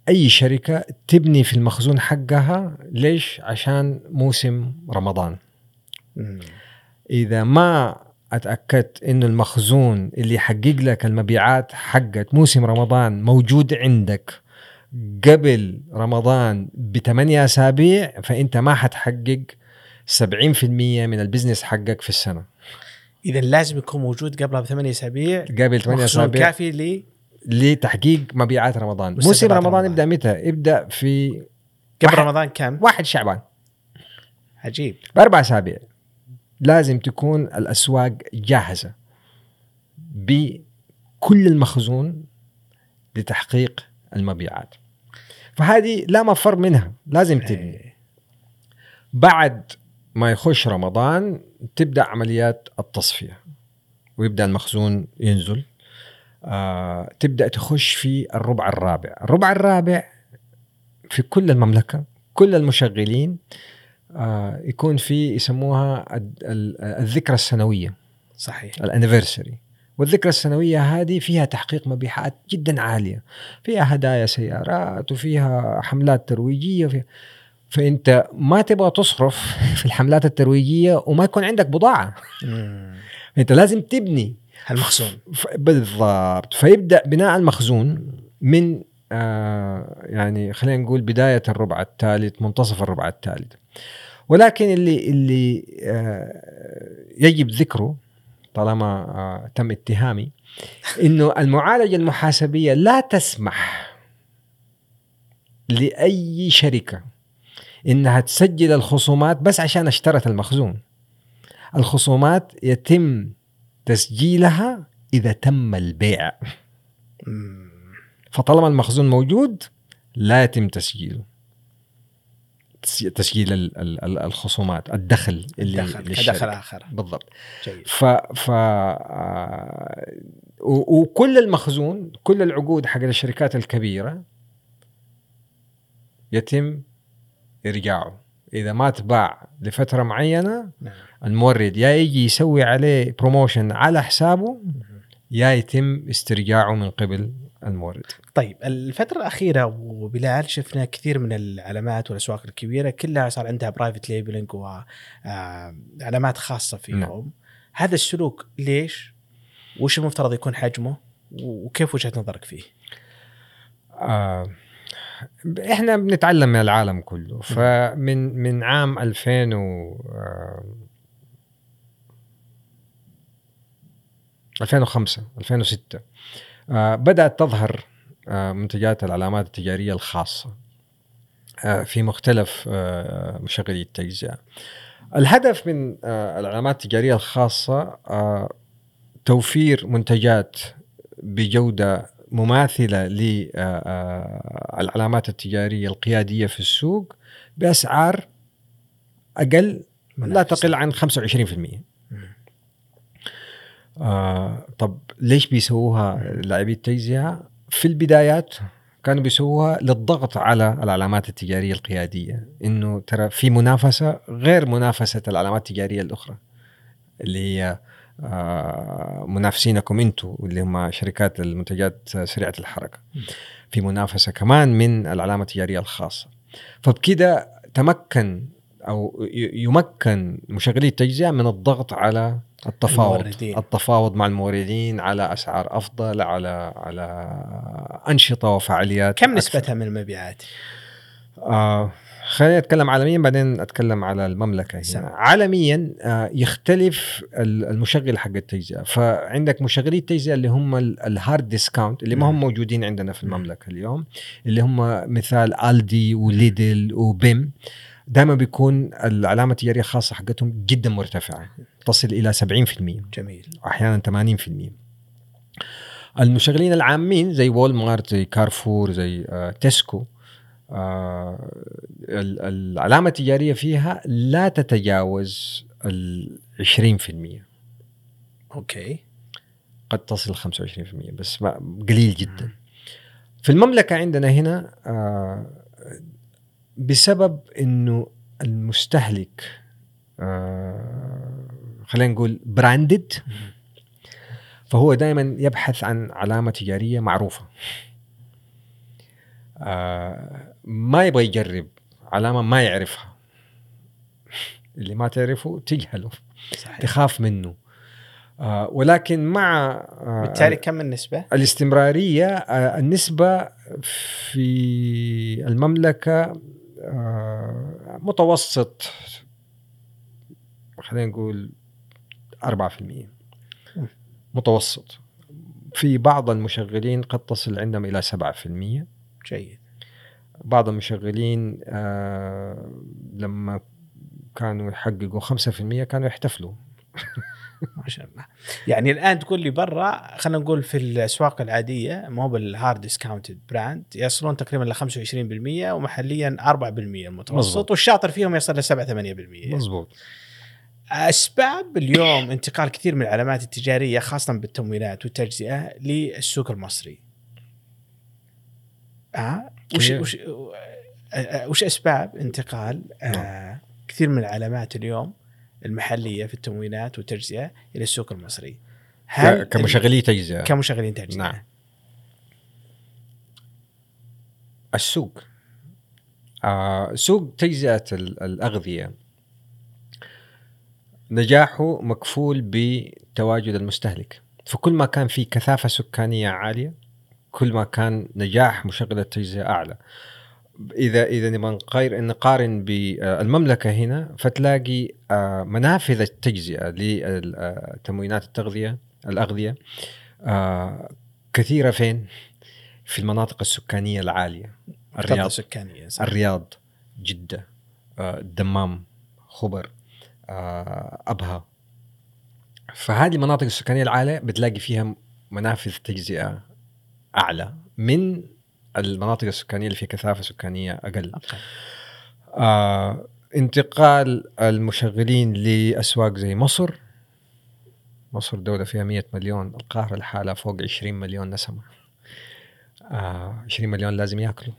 أي شركة تبني في المخزون حقها ليش؟ عشان موسم رمضان. إذا ما أتأكدت انه المخزون اللي يحقق لك المبيعات حقت موسم رمضان موجود عندك قبل رمضان بثمانية أسابيع فأنت ما حتحقق 70% من ال business حقك في السنة. إذا لازم يكون موجود قبلها بثمانية أسابيع. قبل ثمانية أسابيع. كافي لي. لتحقيق مبيعات رمضان. موسم رمضان يبدا متى؟ يبدا في قبل رمضان كم؟ واحد شعبان. عجيب. بأربع أسابيع. لازم تكون الأسواق جاهزة بكل المخزون لتحقيق المبيعات. فهذه لا مفر منها لازم إيه. تبني بعد ما يخش رمضان تبدأ عمليات التصفية ويبدأ المخزون ينزل. آه تبدأ تخش في الربع الرابع. الربع الرابع في كل المملكة كل المشغلين آه يكون في يسموها الذكرى السنوية. صحيح. الانيفرساري والذكرى السنوية هذه فيها تحقيق مبيعات جدا عالية. فيها هدايا سيارات وفيها حملات ترويجية وفيها فأنت ما تبغى تصرف في الحملات الترويجية وما يكون عندك بضاعة. أنت لازم تبني. المخزون. بالضبط. فيبدأ بناء المخزون من آه يعني خلينا نقول بداية الربع الثالث منتصف الربع الثالث ولكن اللي اللي آه يجب ذكره طالما آه تم اتهامي إنه المعالجة المحاسبية لا تسمح لأي شركة إنها تسجل الخصومات بس عشان اشترت المخزون. الخصومات يتم تسجيلها إذا تم البيع. فطالما المخزون موجود لا يتم تسجيله. تسجيل الخصومات الدخل اللي الدخل دخل آخر. بالضبط. جيد. ف ف آه، وكل المخزون كل العقود حق الشركات الكبيرة يتم إرجاعه. إذا ما تباع لفترة معينة نعم. المورد يا يجي يسوي عليه بروموشن على حسابه يا يتم استرجاعه من قبل المورد طيب الفترة الأخيرة أبو بلال شفنا كثير من العلامات والأسواق الكبيرة كلها صار عندها private labeling وعلامات خاصة فيهم نعم. هذا السلوك ليش؟ وش المفترض يكون حجمه؟ وكيف وجهة نظرك فيه؟ آه إحنا بنتعلم من العالم كله. فمن من عام 2000 و 2005 2006 آه بدأت تظهر آه منتجات العلامات التجارية الخاصة آه في مختلف آه مشغلي التجزئة. الهدف من آه العلامات التجارية الخاصة آه توفير منتجات بجودة مماثلة للعلامات التجارية القيادية في السوق بأسعار أقل لا تقل عن 25% آه طب ليش بيسووها لاعبي التجزئة؟ في البدايات كانوا بيسووها للضغط على العلامات التجارية القيادية إنه ترى في منافسة غير منافسة العلامات التجارية الأخرى اللي هي آه، منافسينكم أنتم اللي هم شركات المنتجات سريعة الحركة. في منافسة كمان من العلامة التجارية الخاصة. فبكده تمكن أو يمكن مشغلي التجزئة من الضغط على التفاوض. الموردين. التفاوض مع الموردين على أسعار أفضل على على أنشطة وفعاليات كم نسبتها من المبيعات؟ آه خليني أتكلم عالميا بعدين أتكلم على المملكة هنا. سمع. عالميا آه يختلف المشغل حق التجزئة. فعندك مشغلي التجزئة اللي هم ال hard discount اللي ما هم موجودين عندنا في المملكة اليوم اللي هم مثال الدي وليدل وبيم دائما بيكون العلامة التجارية الخاصة حقتهم جدا مرتفعة تصل إلى 70% جميل. واحيانا 80% المشغلين العامين زي وول مارت زي كارفور زي آه تسكو آه العلامة التجارية فيها لا تتجاوز ال 20% أوكي. قد تصل 25% بس قليل جدا. في المملكة عندنا هنا آه بسبب إنه المستهلك آه خلينا نقول براندد فهو دائما يبحث عن علامة تجارية معروفة. آه ما يبغى يجرب علامة ما يعرفها. اللي ما تعرفه تجهله صحيح. تخاف منه. آه ولكن مع آه بالتالي كم النسبة؟ الاستمرارية آه النسبة في المملكة آه، متوسط خلينا نقول 4% متوسط. في بعض المشغلين قد تصل عندهم إلى 7% جيد. بعض المشغلين آه لما كانوا يحققوا 5% كانوا يحتفلوا. ما شاء الله. يعني الآن تقول لي برا خلينا نقول في الأسواق العادية مو بال hard discounted brand يصلون تقريبا ل 25% ومحليا 4% المتوسط والشاطر فيهم يصل ل 7 8% مضبوط أسباب اليوم انتقال كثير من العلامات التجارية خاصة بالتمويلات والتجزئة للسوق المصري. آه وش وش وش أسباب انتقال آه نعم. كثير من العلامات اليوم المحلية في التموينات والتجزئة إلى السوق المصري. هل كمشغلي تجزئة. كمشغلين تجزئة. نعم. السوق. آه سوق تجزئة الأغذية. نجاحه مكفول بتواجد المستهلك. فكل ما كان في كثافة سكانية عالية. كل ما كان نجاح مشغل التجزئة أعلى إذا إذا نبغى نقارن نقارن بالمملكه هنا فتلاقي آه، منافذ التجزئة لتموينات التغذية الأغذية آه، كثيرة فين؟ في المناطق السكانية العالية الرياض السكانيه صح. الرياض جدة آه، الدمام خبر أبها فهذه المناطق السكانية العالية بتلاقي فيها منافذ تجزئة أعلى من المناطق السكانية اللي فيها كثافة سكانية أقل. آه انتقال المشغلين لأسواق زي مصر. مصر دولة فيها 100 مليون القاهرة لحالها فوق 20 مليون نسمة. آه 20 مليون لازم يأكلوا.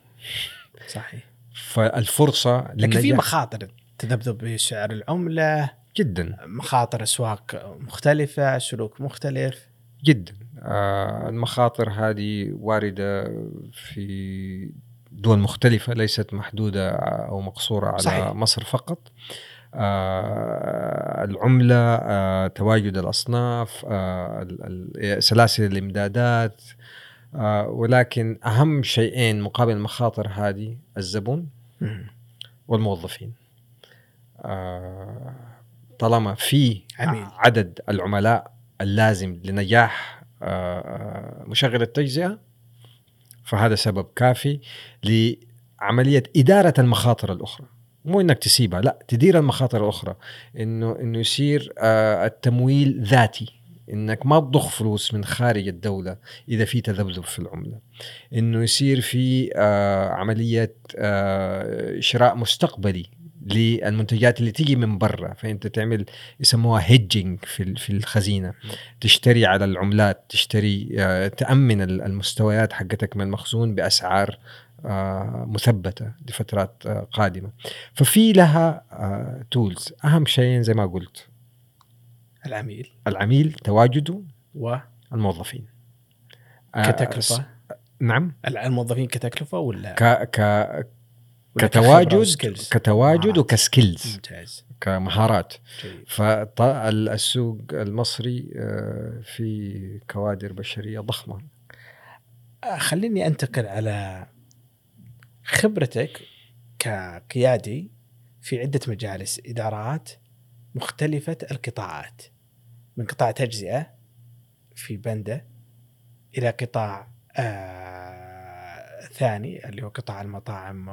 صحيح. فالفرصة لكن في مخاطر. تذبذب بسعر العملة. جدا. مخاطر أسواق مختلفة سلوك مختلف. جدا. آه، المخاطر هذه واردة في دول مختلفة ليست محدودة أو مقصورة على صحيح. مصر فقط. آه العملة آه تواجد الأصناف آه سلاسل الإمدادات. آه ولكن أهم شيئين مقابل المخاطر هذه الزبون والموظفين. آه طالما في عميل. عدد العملاء اللازم لنجاح آه، آه، مشغل التجزئة فهذا سبب كافي لعملية إدارة المخاطر الأخرى. مو إنك تسيبها لا تدير المخاطر الأخرى. إنه إنه يصير آه، التمويل ذاتي. إنك ما تضخ فلوس من خارج الدولة إذا في تذبذب في العملة. إنه يصير في عملية شراء مستقبلي للمنتجات اللي تيجي من برا فأنت تعمل يسموها hedging في في الخزينة. تشتري على العملات تشتري آه، تأمن ال- المستويات حقتك من المخزون بأسعار آه، مثبتة لفترات آه، قادمة. ففي لها tools أهم شيئين زي ما قلت. العميل. العميل تواجده و الموظفين. آه، كتكلفة. نعم. الموظفين كتكلفة ولا؟ ك ك كتواجد؟ كتواجد. وكسكيلز ممتاز. كمهارات. فالسوق المصري آه، في كوادر بشرية ضخمة. آه، خليني أنتقل على خبرتك كقيادي في عدة مجالس إدارات مختلفة القطاعات. من قطاع تجزئة في بندة إلى قطاع آه ثاني اللي هو قطاع المطاعم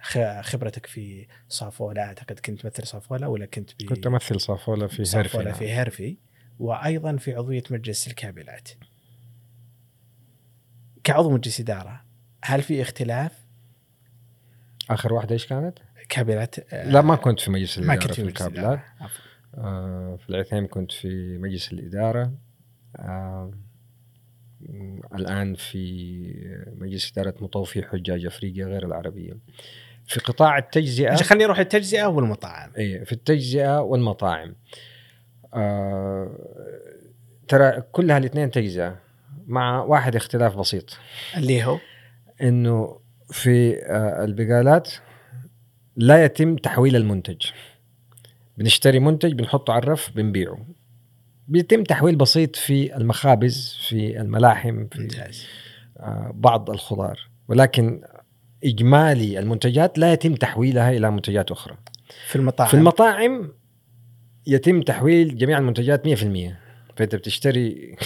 وخبرتك في صافولا أعتقد كنت تمثل صافولا ولا كنت بي كنت أمثل صافولا في هيرفي صافولا نعم. في هيرفي وأيضا في عضوية مجلس الكابلات. كعضو مجلس إدارة هل في اختلاف آخر واحدة إيش كانت؟ كابلات آه، لا ما كنت في مجلس ما الإدارة كنت في في مجلس الكابلات. آه، في العثيم كنت في مجلس الإدارة آه، الآن في مجلس إدارة مطوفي حجاج أفريقيا غير العربية. في قطاع التجزئة أجل خليني أروح التجزئه والمطاعم. اي في التجزئة والمطاعم. آه ترى كلها الاثنين تجزئة مع واحد اختلاف بسيط. اللي هو؟ إنه في آه البقالات لا يتم تحويل المنتج. بنشتري منتج بنحطه على الرف بنبيعه. بيتم تحويل بسيط في المخابز في الملاحم في. آه بعض الخضار. ولكن إجمالي المنتجات لا يتم تحويلها إلى منتجات أخرى. في المطاعم؟ في المطاعم يتم تحويل جميع المنتجات 100% فأنت بتشتري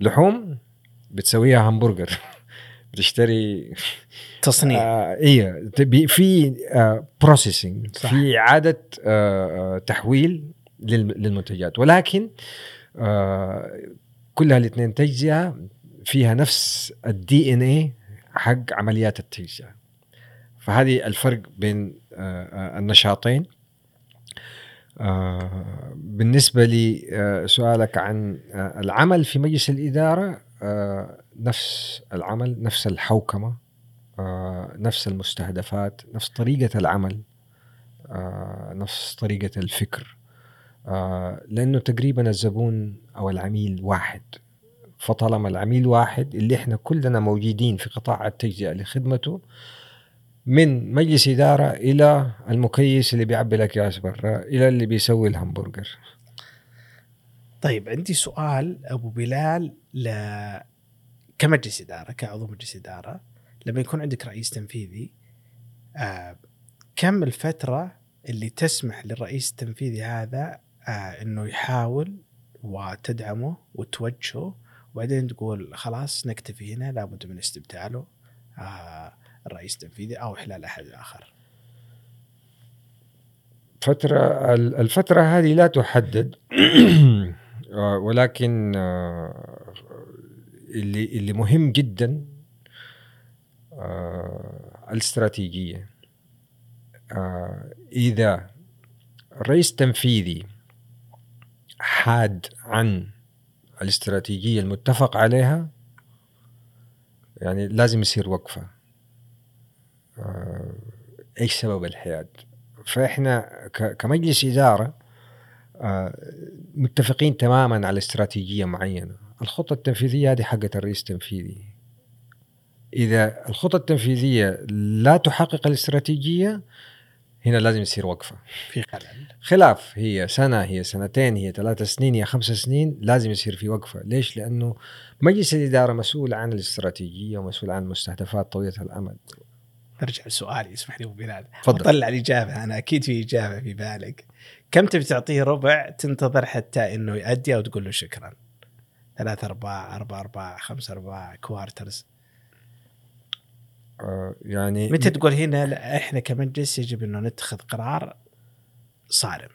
لحوم بتسويها همبرجر. بتشتري تصنيع. آه تبي في آه processing. في اعاده آه آه، تحويل للمنتجات. ولكن آه كلها الاثنين تجزئة فيها نفس ال DNA حق عمليات التجزئة. فهذه الفرق بين آه آه، النشاطين. بالنسبة لسؤالك عن العمل في مجلس الإدارة نفس العمل نفس الحوكمة نفس المستهدفات نفس طريقة العمل نفس طريقة الفكر. آه، لأنه تقريبا الزبون أو العميل واحد. فطالما العميل واحد اللي إحنا كلنا موجودين في قطاع التجزئة لخدمته من مجلس إدارة إلى المكيس اللي بيعبي الأكياس برا إلى اللي بيسوي الهمبرجر. طيب عندي سؤال أبو بلال ل كمجلس إدارة كعضو مجلس إدارة لما يكون عندك رئيس تنفيذي آه كم الفترة اللي تسمح للرئيس التنفيذي هذا آه إنه يحاول وتدعمه وتوجهه. وبعدين تقول خلاص نكتفي هنا لابد من استبداله آه الرئيس التنفيذي أو احلال أحد اخر فترة الفترة هذه لا تحدد. آه، ولكن آه، اللي اللي مهم جدا الاستراتيجية. إذا الرئيس التنفيذي حاد عن الاستراتيجية المتفق عليها يعني لازم يصير وقفة. آه، إيش سبب الحياد؟ فإحنا كمجلس إدارة آه، متفقين تماما على استراتيجية معينة. الخطة التنفيذية هذه حقت الرئيس التنفيذي. إذا الخطة التنفيذية لا تحقق الاستراتيجية هنا لازم يصير وقفة. في خلل. خلاف هي سنة هي سنتين هي ثلاث سنين هي خمس سنين لازم يصير في وقفة. ليش؟ لأنه مجلس الإدارة مسؤول عن الاستراتيجية ومسؤول عن مستهدفات طويلة الأمد. نرجع لسؤالي اسمح لي أبو بلال. تفضل. طلع الإجابة أنا أكيد في إجابة في بالك. كم تبي تعطيه ربع تنتظر حتى إنه يؤدي أو تقول له شكرا؟ ثلاث أرباع أربع أرباع خمس أرباع كوارترز يعني متى تقول هنا لا إحنا كمجلس يجب إنه نتخذ قرار صارم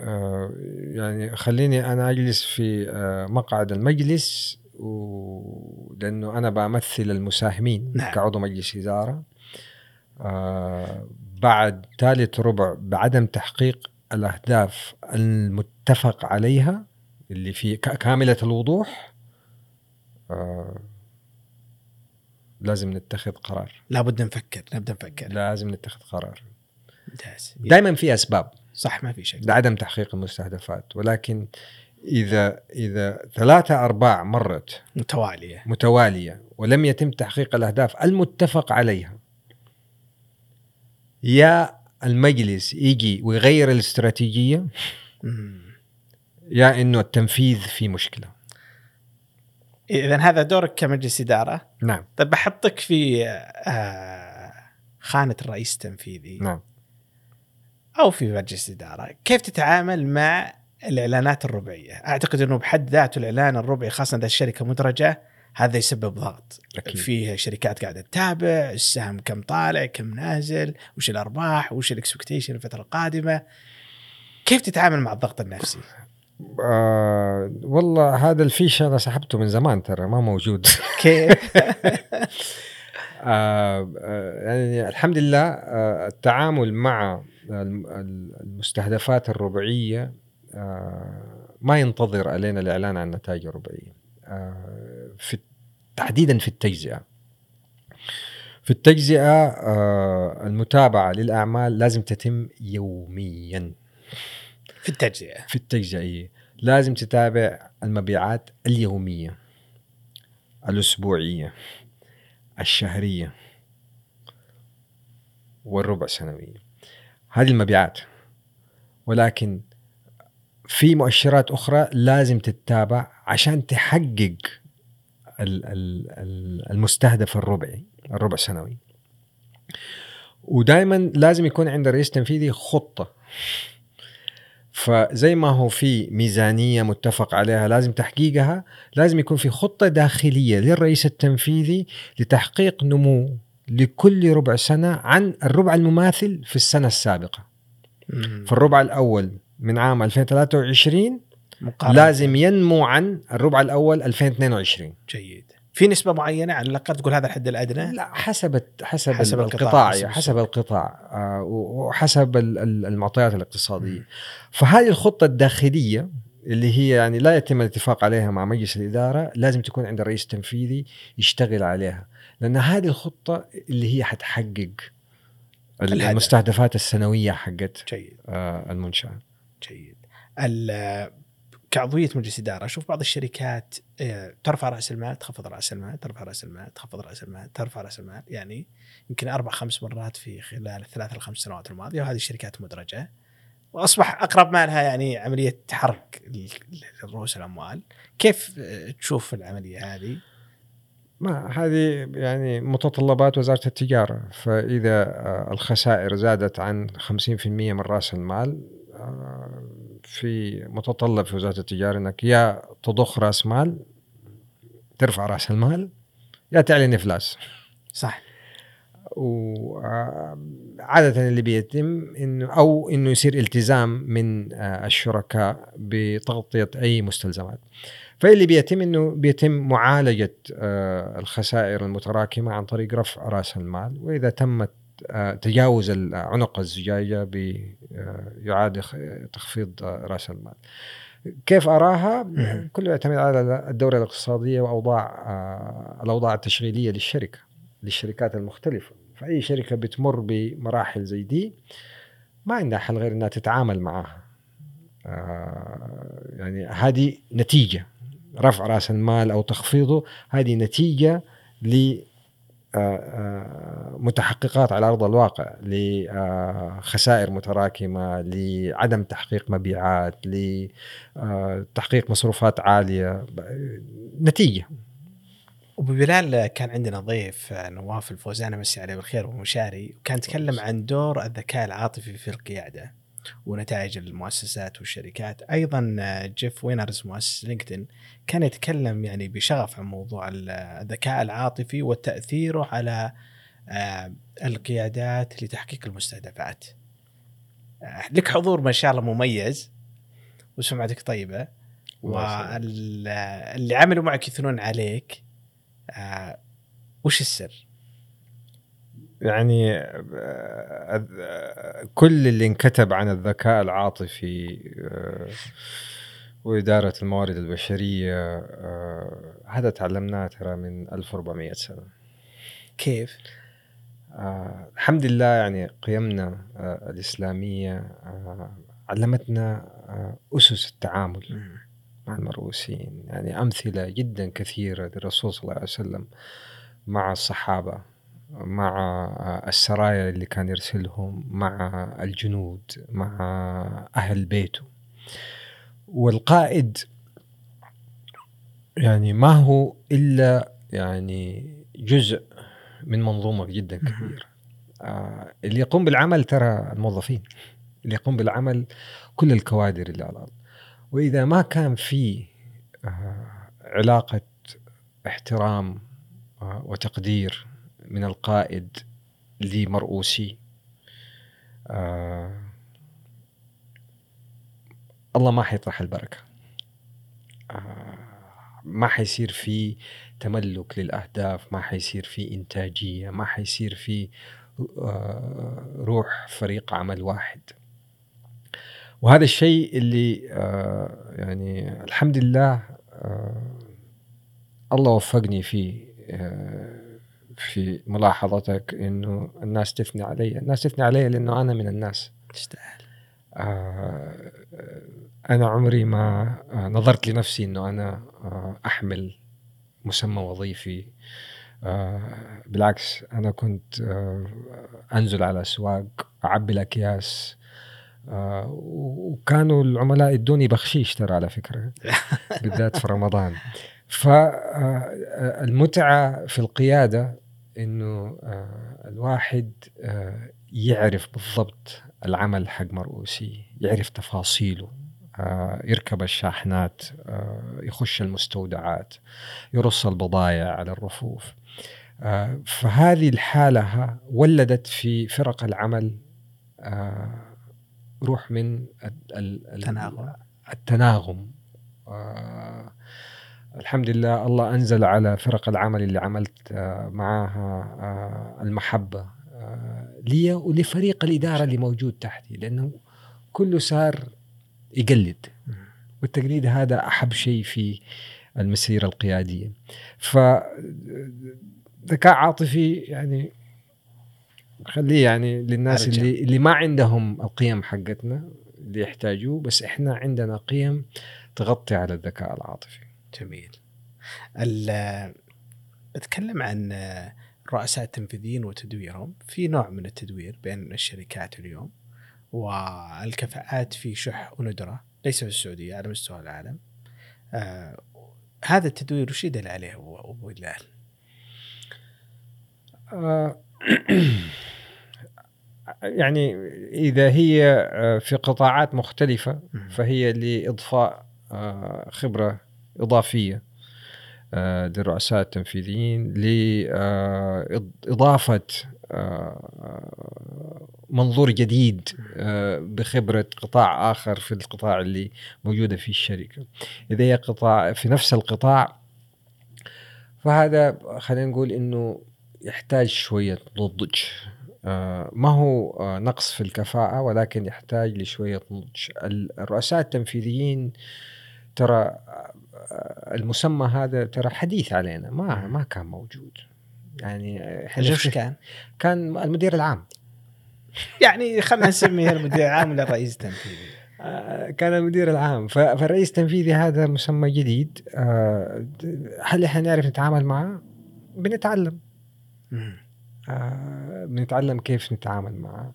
آه، يعني خليني أنا أجلس في آه، مقعد المجلس و... لأنه أنا بمثل المساهمين نعم. كعضو مجلس إدارة آه بعد ثالث ربع بعدم تحقيق الأهداف المتفق عليها اللي في كاملة الوضوح آه لازم نتخذ قرار. لابد نفكر لابد نفكر. لازم نتخذ قرار. ممتاز. دائما في أسباب. صح ما في شك. لعدم تحقيق المستهدفات. ولكن إذا إذا ثلاثة أرباع مرت متوالية. متوالية ولم يتم تحقيق الأهداف المتفق عليها يا المجلس يجي ويغير الاستراتيجية؟ مم. يا إنه التنفيذ في مشكلة. إذا هذا دورك كمجلس إدارة. نعم. طيب بحطك في آه خانة الرئيس التنفيذي. نعم. أو في مجلس إدارة، كيف تتعامل مع الإعلانات الربعية؟ أعتقد إنه بحد ذاته الإعلان الربعي خاصة إذا الشركة مدرجة هذا يسبب ضغط. أكيد. فيه شركات قاعدة تتابع السهم كم طالع كم نازل وش الأرباح وش الإكسبكتيشن الفترة القادمة. كيف تتعامل مع الضغط النفسي؟ آه والله هذا الفيش أنا سحبته من زمان ترى ما موجود. كيف آه آه، يعني الحمد لله آه التعامل مع الم- ال- المستهدفات الربعية آه ما ينتظر علينا الإعلان عن النتائج الربعيه آه في تحديدا في التجزئة. في التجزئة آه المتابعة للأعمال لازم تتم يوميا. في التجزئة. في التجزئيه لازم تتابع المبيعات اليومية الأسبوعية الشهرية والربع سنوية. هذه المبيعات. ولكن في مؤشرات أخرى لازم تتابع عشان تحقق ال- ال- ال- المستهدف الربعي الربع سنوي. ودائما لازم يكون عند الرئيس التنفيذي خطة. فزي ما هو في ميزانية متفق عليها لازم تحقيقها لازم يكون في خطة داخلية للرئيس التنفيذي لتحقيق نمو لكل ربع سنة عن الربع المماثل في السنة السابقة مم. في الربع الأول من عام 2023 مقارنة. لازم ينمو عن الربع الأول 2022 جيد في نسبة معينة على الأقل تقول هذا الحد الأدنى؟ لا حسب حسب, حسب القطاع، القطاع حسب حسب, حسب. القطاع آه، وحسب ال- ال- المعطيات الاقتصادية. فهذه الخطة الداخلية اللي هي يعني لا يتم الاتفاق عليها مع مجلس الإدارة لازم تكون عند الرئيس التنفيذي يشتغل عليها. لأن هذه الخطة اللي هي حتحقق. المستهدفات السنوية حقت جيد. آه، المنشاه جيد. ال- كعضوية مجلس إدارة أشوف بعض الشركات آه، ترفع رأس المال تخفض رأس المال ترفع رأس المال تخفض رأس المال ترفع رأس المال يعني يمكن أربع خمس مرات في خلال الثلاث الخمس سنوات الماضية وهذه الشركات مدرجة. وأصبح أقرب ما لها يعني عملية حرق رؤوس الأموال. كيف آه، تشوف العملية هذه؟ ما هذه يعني متطلبات وزارة التجارة. فإذا آه، الخسائر زادت عن 50% من رأس المال في متطلب في وزارة التجارة إنك يا تضخ رأس مال ترفع رأس المال يا تعلن إفلاس صح وعادة اللي بيتم إنه أو إنه يصير التزام من آه، الشركاء بتغطية أي مستلزمات. فاللي بيتم إنه بيتم معالجة آه، الخسائر المتراكمة عن طريق رفع رأس المال وإذا تمت آه، تجاوز عنق الزجاجة بيعاد تخفيض آه، رأس المال. كيف أراها؟ كله يعتمد على الدورة الاقتصادية وأوضاع آه، الأوضاع التشغيلية للشركة. للشركات المختلفة فأي شركة بتمر بمراحل زي دي ما عندها حل غير أنها تتعامل معها آه يعني هذه نتيجة رفع رأس المال أو تخفيضه هذه نتيجة ل آه، آه، متحققات على أرض الواقع لخسائر متراكمة لعدم تحقيق مبيعات لتحقيق مصروفات عالية. نتيجة. أبو بلال كان عندنا ضيف آه، نواف الفوزان مسي عليه بالخير ومشاري. وكان تكلم عن دور الذكاء العاطفي في القيادة. ونتائج المؤسسات والشركات أيضا آه، جيف وينرز مؤسس لينكدين كان يتكلم يعني بشغف عن موضوع ال- الذكاء العاطفي وتأثيره على آه، القيادات لتحقيق المستهدفات آه، لك حضور ما شاء الله مميز وسمعتك طيبة. واللي عملوا معك يثنون عليك آه وش السر؟ يعني آه، آه، كل اللي انكتب عن الذكاء العاطفي آه، وإدارة الموارد البشرية هذا تعلمناه ترى من 1400 سنة. كيف؟ الحمد لله يعني قيمنا الإسلامية علمتنا أسس التعامل مع المرؤوسين. يعني أمثلة جدا كثيرة للرسول صلى الله عليه وسلم مع الصحابة. مع السرايا اللي كان يرسلهم مع الجنود مع أهل بيته. والقائد يعني ما هو إلا يعني جزء من منظومة جدا كبيرة. آه اللي يقوم بالعمل ترى الموظفين اللي يقوم بالعمل كل الكوادر اللي على الأرض. وإذا ما كان في آه علاقة احترام آه وتقدير من القائد لمرؤوسي آه الله ما حيطرح البركة. آه ما حيصير في تملك للأهداف ما حيصير في إنتاجية ما حيصير في آه روح فريق عمل واحد. وهذا الشيء اللي آه يعني الحمد لله آه الله وفقني فيه. آه في ملاحظتك إنه الناس تثني علي الناس تثني علي لأنه أنا من الناس. تستاهل. آه أنا عمري ما آه نظرت لنفسي إنه أنا آه أحمل مسمى وظيفي. آه بالعكس أنا كنت آه أنزل على أسواق أعبي الأكياس. آه وكانوا العملاء يدوني بخشيش ترى على فكرة بالذات في رمضان. فالمتعه في القيادة إنه الواحد يعرف بالضبط العمل حق مرؤوسي يعرف تفاصيله يركب الشاحنات يخش المستودعات يرص البضائع على الرفوف. فهذه الحالة ولدت في فرق العمل روح من التناغم. التناغم. الحمد لله الله أنزل على فرق العمل اللي عملت معاها المحبة لي ولفريق الإدارة اللي موجود تحتي لأنه كله صار يقلد. والتقليد هذا أحب شيء في المسيرة القيادية. ف ذكاء عاطفي يعني خليه يعني للناس أرجع. اللي اللي ما عندهم القيم حقتنا اللي يحتاجوه بس إحنا عندنا قيم تغطي على الذكاء العاطفي. جميل. ال- بتكلم عن الرؤساء التنفيذيين وتدويرهم. في نوع من التدوير بين الشركات اليوم والكفاءات في شح وندرة. ليس في السعودية على مستوى العالم. آه هذا التدوير وش يدل عليه أبو بلال؟ آه، يعني إذا هي آه، في قطاعات مختلفة فهي لإضفاء آه، خبرة إضافية آه، للرؤساء التنفيذيين لاضافه منظور جديد آه، بخبرة قطاع آخر في القطاع اللي موجودة فيه الشركة. إذا هي قطاع في نفس القطاع فهذا خلينا نقول إنه يحتاج شوية نضج. آه، ما هو آه، نقص في الكفاءة ولكن يحتاج لشوية نضج. الرؤساء التنفيذيين ترى آه، المسمى هذا ترى حديث علينا ما ما كان موجود. يعني وش نفتكر- كان؟ كان المدير العام. يعني خلينا نسميه المدير العام ولا الرئيس التنفيذي؟ آه، كان المدير العام. فالرئيس التنفيذي هذا مسمى جديد. آه، هل إحنا نعرف نتعامل معه؟ بنتعلم. آه، بنتعلم كيف نتعامل معه.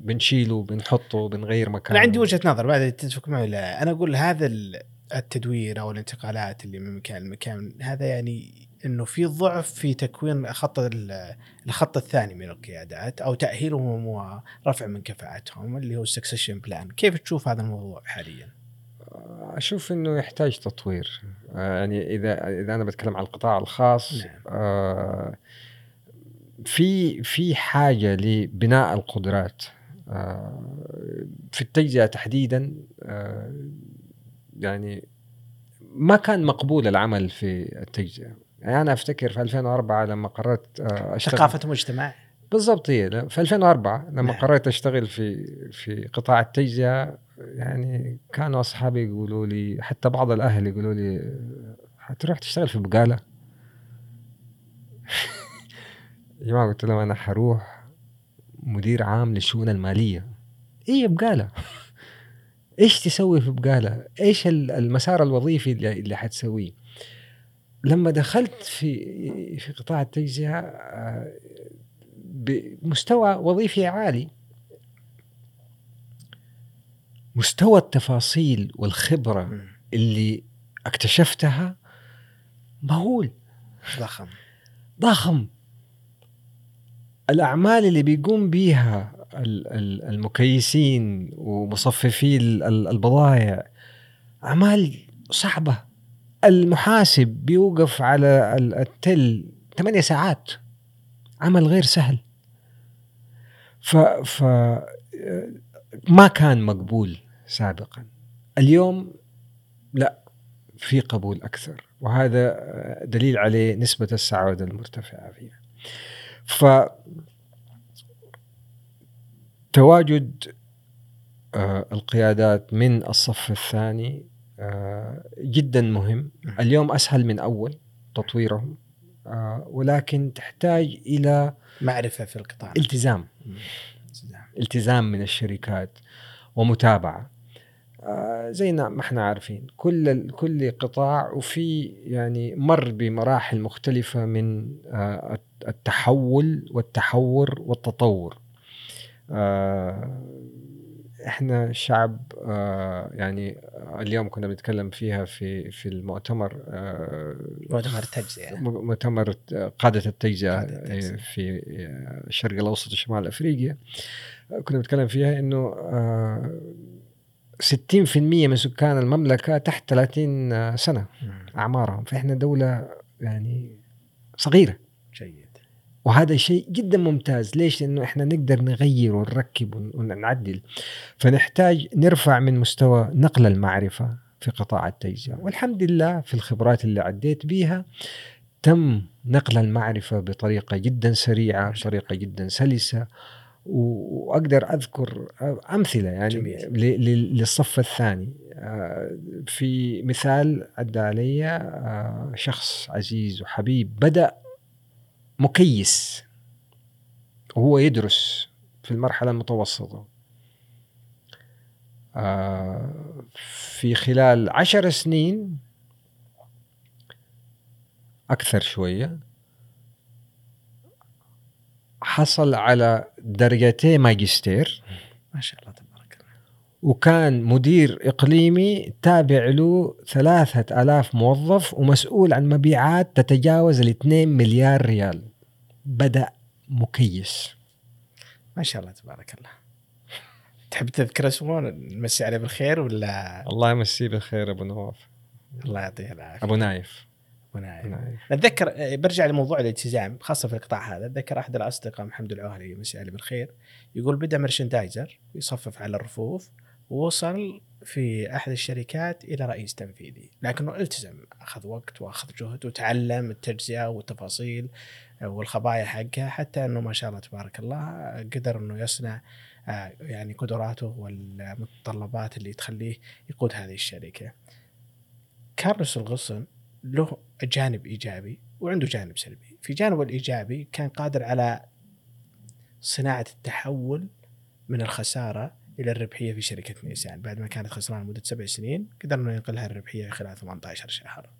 بنشيله بنحطه بنغير مكانه. أنا عندي وجهة نظر بعد تتفق معي ولا أنا أقول هذا ال- التدوير أو الانتقالات اللي من مكان لمكان هذا يعني إنه في ضعف في تكوين خط ال- الخط الثاني من القيادات أو تأهيلهم ورفع من كفاءتهم اللي هو ال succession plan، كيف تشوف هذا الموضوع حاليا؟ أشوف إنه يحتاج تطوير آه، يعني إذا إذا أنا بتكلم عن القطاع الخاص نعم. آه، في في حاجة لبناء القدرات آه، في التجزئة تحديدا آه، يعني ما كان مقبول العمل في التجزئه يعني أنا أفتكر في 2004 لما قررت آه، اشتغل ثقافة مجتمع بالضبط هي. في 2004 لما نعم. قررت أشتغل في في قطاع التجزئه يعني كانوا أصحابي يقولوا لي حتى بعض الأهل يقولوا لي حتروح تشتغل في بقالة؟ يا جماعة قلت لهم أنا حروح مدير عام للشؤون المالية. إيه بقالة؟ إيش تسوي في بقالة؟ إيش ال- المسار الوظيفي اللي, اللي حتسويه؟ لما دخلت في في قطاع التجزئة آه، بمستوى وظيفي عالي مستوى التفاصيل والخبرة. اللي اكتشفتها مهول ضخم ضخم الأعمال اللي بيقوم بيها المكيسين ومصففي ال- ال- البضائع. أعمال صعبة. المحاسب بيوقف على ال- التل ثمانية ساعات. عمل غير سهل. ف, ف ما كان مقبول سابقا. اليوم لا في قبول أكثر. وهذا دليل عليه نسبة السعاده المرتفعة فيها. ف تواجد آه، القيادات من الصف الثاني آه، جدا مهم. اليوم أسهل من أول تطويرهم آه، ولكن تحتاج إلى معرفة في القطاع. التزام. التزام. من الشركات ومتابعة. زي ما إحنا عارفين. كل كل قطاع وفي يعني مر بمراحل مختلفة من التحول والتحور والتطور. إحنا شعب آه، يعني اليوم كنا بنتكلم فيها في في المؤتمر آه، مؤتمر التجزئة مؤتمر قادة التجزئة. في الشرق الأوسط وشمال أفريقيا كنا بنتكلم فيها آه، 60% من سكان المملكة تحت 30 سنة مم. أعمارهم فإحنا دولة يعني صغيرة جيد وهذا شيء جدا ممتاز. ليش؟ لأنه إحنا نقدر نغير ونركب ون- ونعدل. فنحتاج نرفع من مستوى نقل المعرفة في قطاع التجزئة. والحمد لله في الخبرات اللي عديت بيها تم نقل المعرفة بطريقة جدا سريعة بطريقه جدا سلسة. وأقدر أذكر أمثلة يعني جميل. للصف الثاني. آه، في مثال أدى علي آه، شخص عزيز وحبيب بدأ مكيس وهو يدرس في المرحلة المتوسطة. آه، في خلال عشر سنين أكثر شوية حصل على درجتي ماجستير. ما شاء الله وكان مدير إقليمي تابع له ثلاثة ألاف موظف ومسؤول عن مبيعات تتجاوز الاثنين مليار ريال. بدأ مكيس. ما شاء الله تبارك الله. تحب تذكر اسمه؟ نمسي عليه بالخير ولا؟ الله يمسيه بالخير أبو نواف. الله يعطيه العافية. أبو نايف. أبو نايف. نايف. أتذكر برجع لموضوع الالتزام خاصة في القطاع هذا. أتذكر أحد الأصدقاء محمد العوهري يمسي عليه بالخير يقول بدأ merchandiser يصفف على الرفوف ووصل في أحد الشركات إلى رئيس تنفيذي لكنه التزم أخذ وقت وأخذ جهد وتعلم التجزئة والتفاصيل والخبايا حقها حتى إنه ما شاء الله تبارك الله قدر إنه يصنع آه، يعني قدراته والمتطلبات اللي تخليه يقود هذه الشركة. كارلوس الغصن له جانب إيجابي وعنده جانب سلبي، في جانبه الإيجابي كان قادر على صناعة التحول من الخسارة إلى الربحية في شركة نيسان بعد ما كانت خسرانة لمدة سبع سنين قدر انه ينقلها الربحية خلال 18 شهر.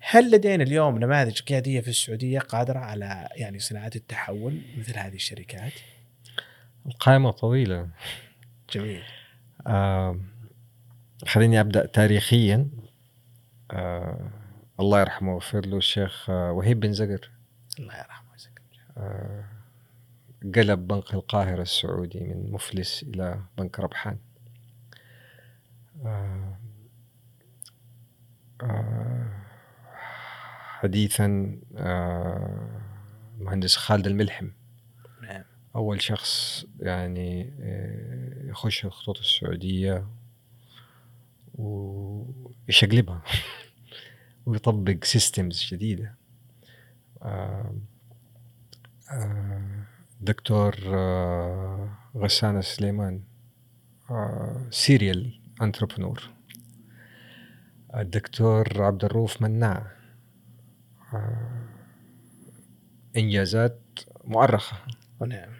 هل لدينا اليوم نماذج قيادية في السعودية قادرة على يعني صناعة التحول مثل هذه الشركات؟ القائمة طويلة جميل. آه خليني أبدأ تاريخيا آه الله يرحمه ويغفر له الشيخ آه وهيب بن زقر الله يرحمه ويجزاك آه، قلب بنك القاهرة السعودي من مفلس إلى بنك ربحان. آه، آه، حديثا آه، مهندس خالد الملحم. نعم. أول شخص يعني يخش الخطوط السعودية ويشقلبها ويطبق systems جديدة. آه، آه، دكتور آه، غسان السليمان serial entrepreneur الدكتور عبد الروف مناع إنجازات مؤرخة. نعم.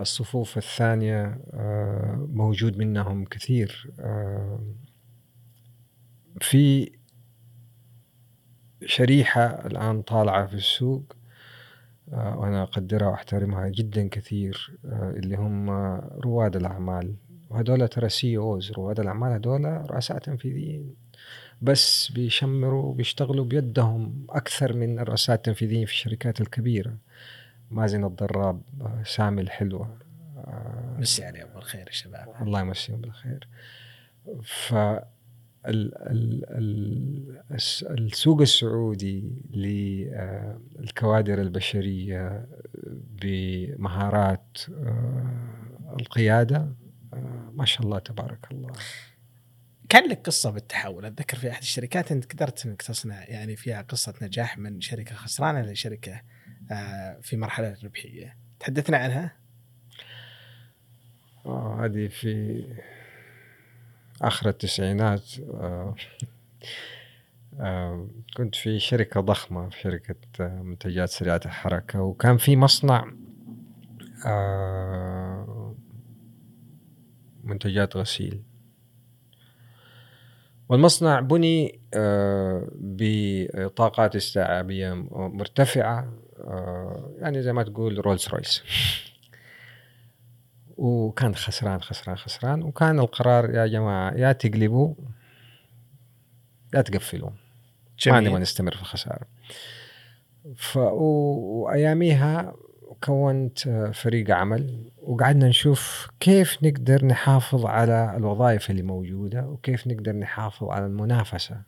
الصفوف الثانية موجود منهم كثير. في شريحة الآن طالعة في السوق آه، وأنا أقدرها وأحترمها جدا كثير آه، اللي هم رواد الأعمال. وهذول ترى سي اوز رواد الأعمال هذول رؤساء تنفيذيين. بس بيشمروا بيشتغلوا بيدهم أكثر من الرؤساء التنفيذيين في الشركات الكبيرة. مازن الضراب آه، سامي الحلوة مسي عليهم بالخير يا شباب. الله يمسيهم بالخير. ف السوق السعودي للكوادر البشرية بمهارات آه، القيادة آه، ما شاء الله تبارك الله. كان لك قصة بالتحول. أتذكر في أحد الشركات أنت قدرت أنك تصنع يعني فيها قصة نجاح من شركة خسرانة لشركه آه، في مرحلة ربحية. تحدثنا عنها؟ هذه في آخر التسعينات آه، آه، كنت في شركة ضخمة في شركة آه، منتجات سريعة الحركة وكان في مصنع منتجات غسيل. والمصنع بني بطاقات استيعابية مرتفعة يعني زي ما تقول رولز رويس وكان خسران خسران خسران وكان القرار يا جماعة يا تقلبوا يا تقفلوا. ما نبغى نستمر في الخسارة. ف وأياميها كونت فريق عمل وقعدنا نشوف كيف نقدر نحافظ على الوظائف اللي موجودة وكيف نقدر نحافظ على المنافسة.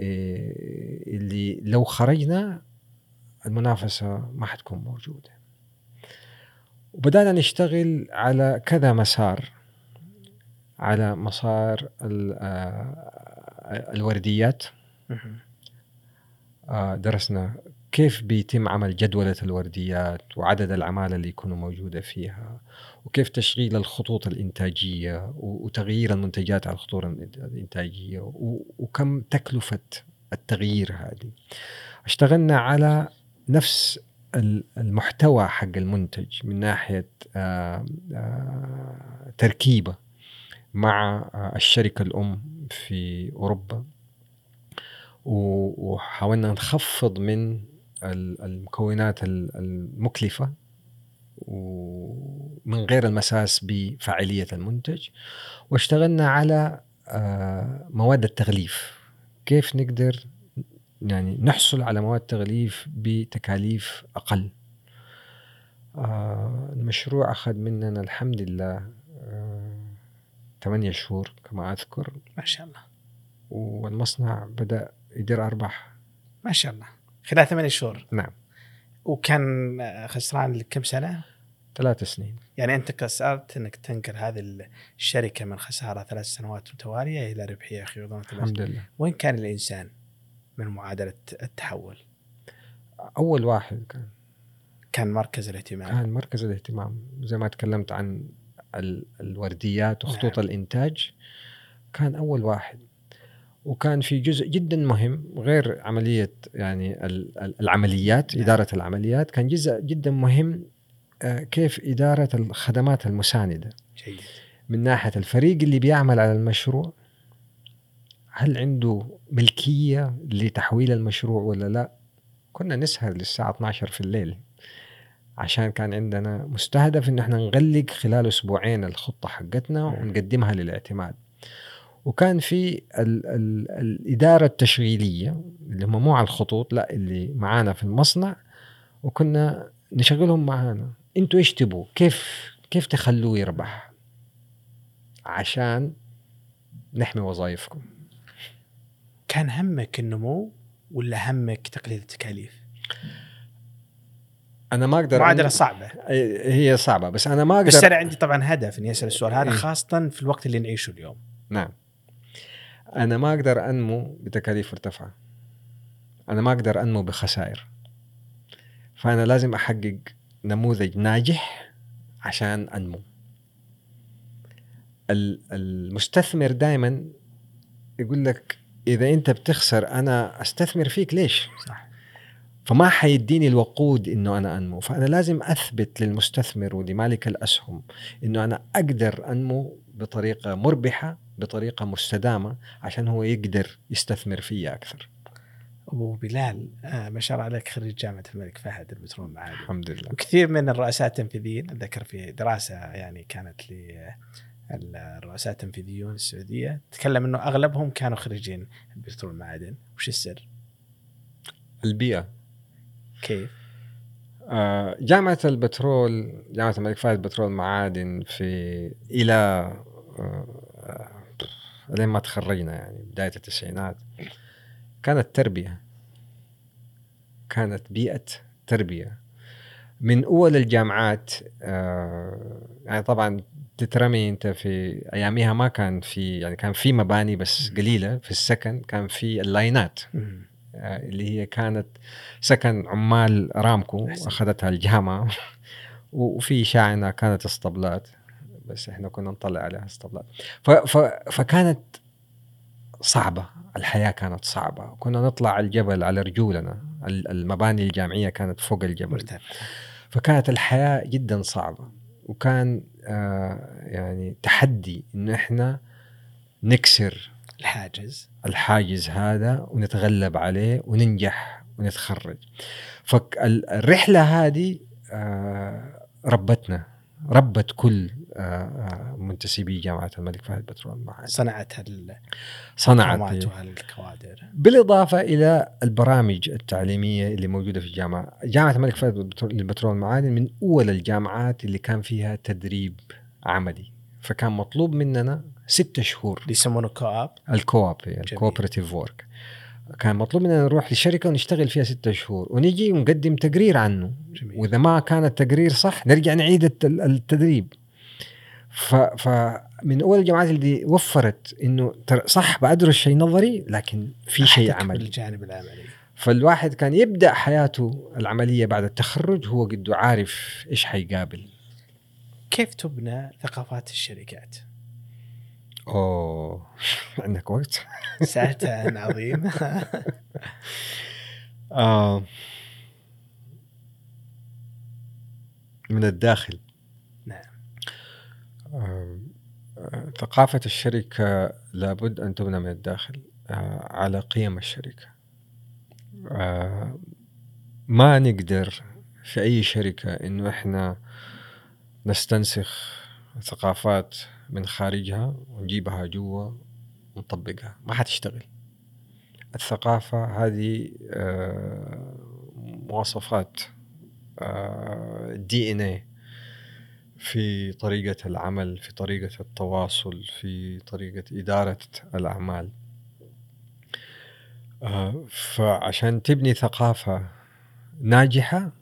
إيه اللي لو خرجنا المنافسة ما حتكون موجودة. وبدأنا نشتغل على كذا مسار على مسار آه، الورديات. آه، درسنا كيف بيتم عمل جدولة الورديات وعدد العمالة اللي يكونوا موجودة فيها وكيف تشغيل الخطوط الإنتاجية وتغيير المنتجات على الخطوط الإنتاجية وكم تكلفة التغيير هذه. اشتغلنا على نفس المحتوى حق المنتج من ناحية آه، آه، تركيبة مع آه، الشركة الأم في أوروبا. وحاولنا نخفض من المكونات المكلفة ومن غير المساس بفاعليه المنتج. واشتغلنا على مواد التغليف. كيف نقدر يعني نحصل على مواد تغليف بتكاليف أقل. آه المشروع أخذ مننا الحمد لله آه ثمانية شهور كما أذكر. ما شاء الله. والمصنع بدأ يدير أرباح. ما شاء الله. خلال ثمانية شهور. نعم. وكان خسران لكم سنة؟ ثلاث سنين. يعني أنت قصرت إنك تنقل هذه الشركة من خسارة ثلاث سنوات متوالية إلى ربحية أخي الحمد لله. وين كان الإنسان؟ من معادلة التحول؟ أول واحد كان. كان مركز الاهتمام. كان مركز الاهتمام. زي ما تكلمت عن الورديات وخطوط نعم. الإنتاج كان أول واحد. وكان في جزء جدا مهم غير عملية يعني العمليات نعم. إدارة العمليات. كان جزء جدا مهم آه، كيف إدارة الخدمات المساندة. جيد. من ناحية الفريق اللي بيعمل على المشروع هل عنده ملكية لتحويل المشروع ولا لا؟ كنا نسهر للساعة 12 في الليل عشان كان عندنا مستهدف إن إحنا نغلق خلال أسبوعين الخطة حقتنا ونقدمها للاعتماد. وكان في ال ال الإدارة التشغيلية اللي هم مو على الخطوط لا اللي معانا في المصنع وكنا نشغلهم معانا. أنتوا إيش تبوا؟ كيف كيف تخلوه يربح؟ عشان نحمي وظائفكم. كان همك النمو ولا همك تقليل التكاليف؟ أنا ما أقدر معادله صعبة. هي صعبة بس أنا ما أقدر بس أنا عندي طبعا هدف إني أسأل السؤال هذا؟ خاصة في الوقت اللي نعيشه اليوم. نعم. أنا ما أقدر أنمو بتكاليف مرتفعة. أنا ما أقدر أنمو بخسائر. فأنا لازم أحقق نموذج ناجح عشان أنمو. ال- المستثمر دائما يقول لك إذا أنت بتخسر أنا أستثمر فيك ليش؟ صح. فما حيديني الوقود إنه أنا أنمو. فأنا لازم أثبت للمستثمر ولمالك الأسهم إنه أنا أقدر أنمو بطريقة مربحة بطريقة مستدامة عشان هو يقدر يستثمر فيا أكثر. أبو بلال آه ما شاء الله عليك خريج جامعة الملك فهد البترول معادن الحمد لله. وكثير من الرؤساء التنفيذيين أتذكر في دراسة يعني كانت للرؤساء التنفيذيون السعودية تكلم إنه أغلبهم كانوا خريجين البترول معادن. وش السر؟ البيئة. كيف؟ آه، جامعة البترول جامعة الملك فهد بترول معادن في إلى آه، لين ما تخرجنا يعني بداية التسعينات. كانت تربية. كانت بيئة تربية. من أول الجامعات آه، يعني طبعا تترمي أنت في أياميها ما كان في يعني كان في مباني بس قليلة في السكن كان في اللاينات. آه، اللي هي كانت سكن عمال رامكو. أخذتها الجامعة. وفي شاعنه كانت اسطبلات. بس إحنا كنا نطلع عليها اسطبلات. فكانت صعبة. الحياة كانت صعبة. كنا نطلع الجبل على رجولنا. ال- المباني الجامعية كانت فوق الجبل. مرتفع فكانت الحياة جدا صعبة. وكان يعني تحدي انه إحنا نكسر الحاجز. الحاجز هذا ونتغلب عليه وننجح ونتخرج. فالرحلة هذه آه، ربتنا. ربت كل آه، آه، منتسبي جامعة الملك فهد بترول معهد صنعت صنعت القامات وهالكوادر. بالإضافة إلى البرامج التعليمية اللي موجودة في الجامعة. جامعة الملك فهد بترول- للبترول والمعادن من أول الجامعات اللي كان فيها تدريب عملي. فكان مطلوب مننا ستة شهور. يسمونه co-op. ال co-op هي ال cooperative work كان مطلوب مننا نروح لشركة ونشتغل فيها ستة شهور ونجي ونقدم تقرير عنه. جميل. وإذا ما كان التقرير صح نرجع نعيد الت- التدريب. ف فمن أول الجامعات اللي وفرت إنه صح بدرس شيء نظري لكن في شيء عملي. بالجانب العملي. فالواحد كان يبدأ حياته العملية بعد التخرج هو قده عارف إيش حيقابل. كيف تبنى ثقافات الشركات؟ أوه عندك وقت؟ ساعتها عظيم. آه. من الداخل. نعم. آه آه، ثقافة الشركة لابد أن تبنى من الداخل آه على قيم الشركة. آه ما نقدر في أي شركة إنه إحنا نستنسخ ثقافات من خارجها ونجيبها جوا ونطبقها. ما حتشتغل. الثقافة هذه آه، مواصفات دي ان اي في طريقة العمل في طريقة التواصل في طريقة إدارة الأعمال. آه، فعشان تبني ثقافة ناجحة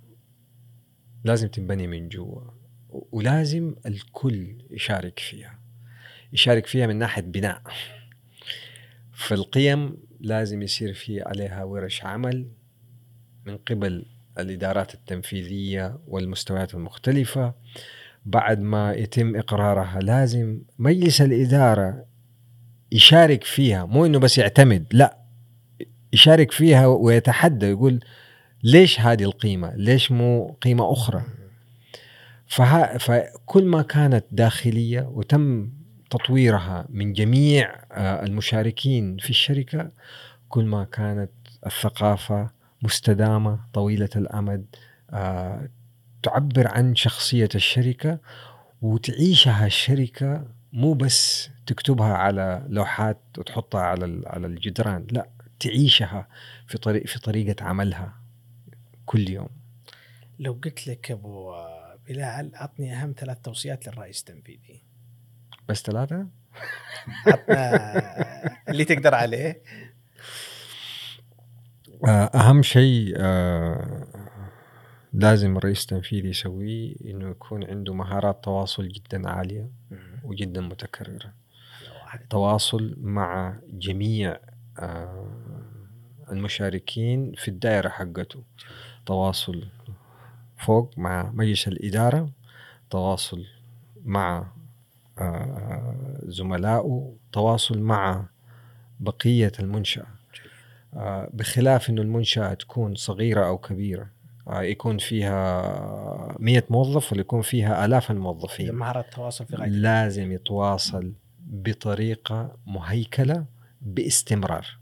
لازم تنبني من جوا. ولازم الكل يشارك فيها. يشارك فيها من ناحية بناء. فالقيم لازم يصير في عليها ورش عمل من قبل الإدارات التنفيذية والمستويات المختلفة. بعد ما يتم إقرارها لازم مجلس الإدارة يشارك فيها مو إنه بس يعتمد لا يشارك فيها ويتحدى يقول ليش هذه القيمة؟ ليش مو قيمة أخرى؟ فها فكل ما كانت داخلية وتم تطويرها من جميع آه، المشاركين في الشركة كل ما كانت الثقافة مستدامة طويلة الأمد آه، تعبر عن شخصية الشركة وتعيشها الشركة مو بس تكتبها على لوحات وتحطها على على الجدران لا تعيشها في طريق في طريقة عملها كل يوم. لو قلت لك أبو بلال عطني أهم ثلاث توصيات للرئيس التنفيذي. بس ثلاثة؟ اللي تقدر عليه. آه، أهم شيء آه، لازم الرئيس التنفيذي يسويه إنه يكون عنده مهارات تواصل جدا عالية وجدا متكررة. تواصل مع جميع آه، المشاركين في الدائرة حقته. تواصل فوق مع مجلس الإدارة تواصل مع زملائه تواصل مع بقية المنشأة. آه، بخلاف أنه المنشأة تكون صغيرة أو كبيرة آه، يكون فيها مية موظف ولا يكون فيها آلاف الموظفين. مهارة التواصل في غاية لازم يتواصل بطريقة مهيكلة باستمرار.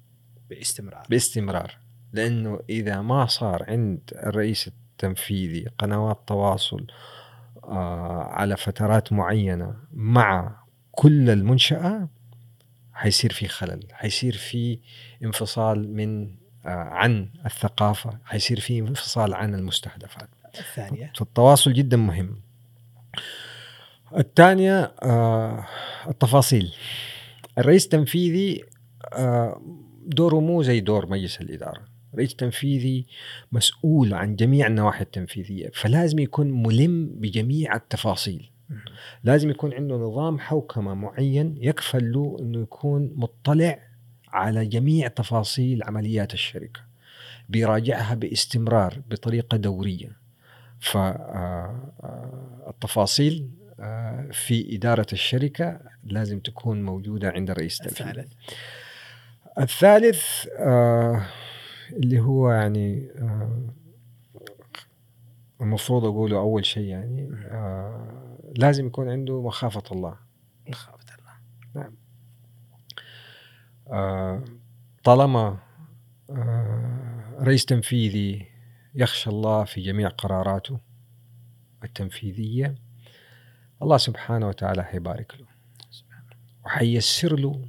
باستمرار. باستمرار. لأنه إذا ما صار عند الرئيس التنفيذي قنوات تواصل آه، على فترات معينة مع كل المنشأة حيصير في خلل حيصير في انفصال من آه، عن الثقافة حيصير في انفصال عن المستهدفات. الثانية؟ فالتواصل جدا مهم. الثانية آه، التفاصيل. الرئيس التنفيذي آه، دوره مو زي دور مجلس الإدارة. رئيس تنفيذي مسؤول عن جميع النواحي التنفيذية فلازم يكون ملم بجميع التفاصيل. لازم يكون عنده نظام حوكمة معين يكفل له أنه يكون مطلع على جميع تفاصيل عمليات الشركة بيراجعها باستمرار بطريقة دورية. فالتفاصيل في إدارة الشركة لازم تكون موجودة عند الرئيس التنفيذي الثالث الثالث آه اللي هو يعني آه المفروض أقوله أول شيء يعني آه لازم يكون عنده مخافة الله. مخافة الله. آه طالما آه رئيس تنفيذي يخشى الله في جميع قراراته التنفيذية الله سبحانه وتعالى حيبارك له. وحيسر له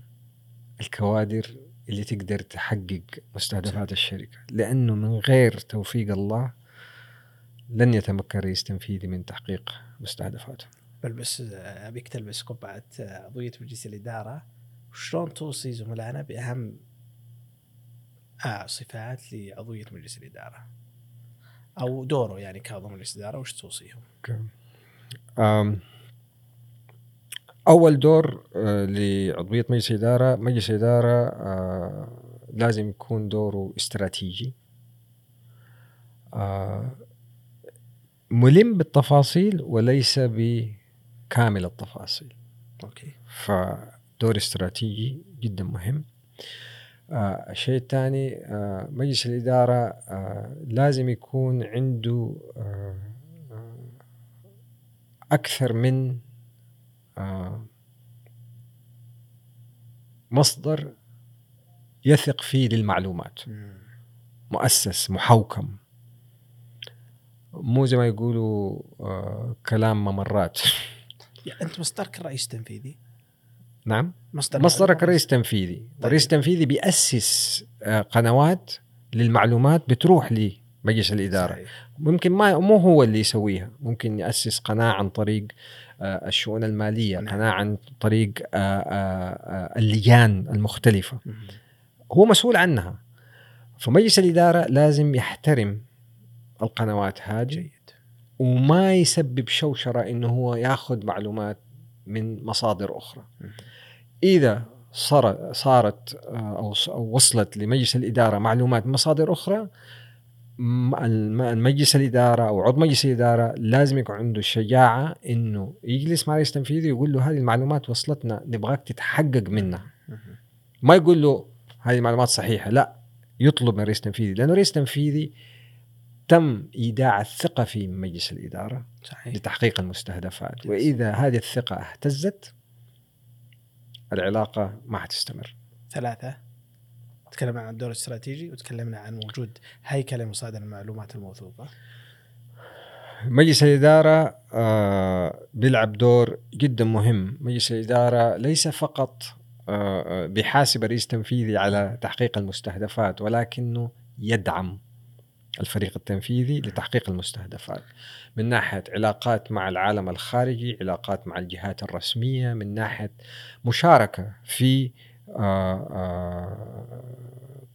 الكوادر اللي تقدر تحقق مستهدفات الشركة لأنه من غير توفيق الله لن يتمكن رئيس تنفيذي من تحقيق مستهدفاته. بل بس آه، أبيك تلبس قبعة آه، عضويه مجلس الإدارة. وشلون توصي زملائنا بأهم آه صفات لعضويه مجلس الإدارة؟ أو دوره يعني كعضو مجلس الإدارة وش توصيهم؟ أول دور آه، لعضوية مجلس الإدارة مجلس الإدارة آه، لازم يكون دوره استراتيجي. آه، ملم بالتفاصيل وليس بكامل التفاصيل. أوكي. فدور استراتيجي جدا مهم. الشيء الثاني مجلس الإدارة لازم يكون عنده أكثر من مصدر يثق فيه للمعلومات. مؤسس محوكم. مو زي ما يقولوا آه كلام ممرات. يعني أنت مصدرك الرئيس التنفيذي؟ نعم. مصدر مصدرك رئيس تنفيذي والرئيس التنفيذي بيأسس آه، قنوات للمعلومات بتروح لمجلس الإدارة. صحيح. ممكن ما مو هو اللي يسويها. ممكن يأسس قناة عن طريق آه، الشؤون المالية نعم. قناة عن طريق آه، آه، آه، اللجان المختلفة مم. هو مسؤول عنها فمجلس الإدارة لازم يحترم القنوات هذه جيد وما يسبب شوشرة إنه هو ياخذ معلومات من مصادر أخرى مم. إذا صار صارت آه، أو وصلت لمجلس الإدارة معلومات من مصادر الم- مجلس الإدارة أو عضو مجلس الإدارة لازم يكون عنده الشجاعة إنه يجلس مع رئيس تنفيذي ويقول له هذه المعلومات وصلتنا نبغاك تتحقق منها. ما يقول له هذه المعلومات صحيحة لا يطلب من رئيس تنفيذي لأنه رئيس تنفيذي تم إيداع الثقة فيه من مجلس الإدارة صحيح لتحقيق المستهدفات. وإذا هذه الثقة اهتزت العلاقة ما حتستمر ثلاثة تكلمنا عن الدور الاستراتيجي وتكلمنا عن وجود هيكلة مصادر المعلومات الموثوقة. مجلس الإدارة آه، بيلعب دور جدا مهم. مجلس الإدارة ليس فقط آه، آه، بيحاسب الرئيس التنفيذي على تحقيق المستهدفات ولكنه يدعم الفريق التنفيذي لتحقيق المستهدفات. من ناحية علاقات مع العالم الخارجي علاقات مع الجهات الرسمية من ناحية مشاركة في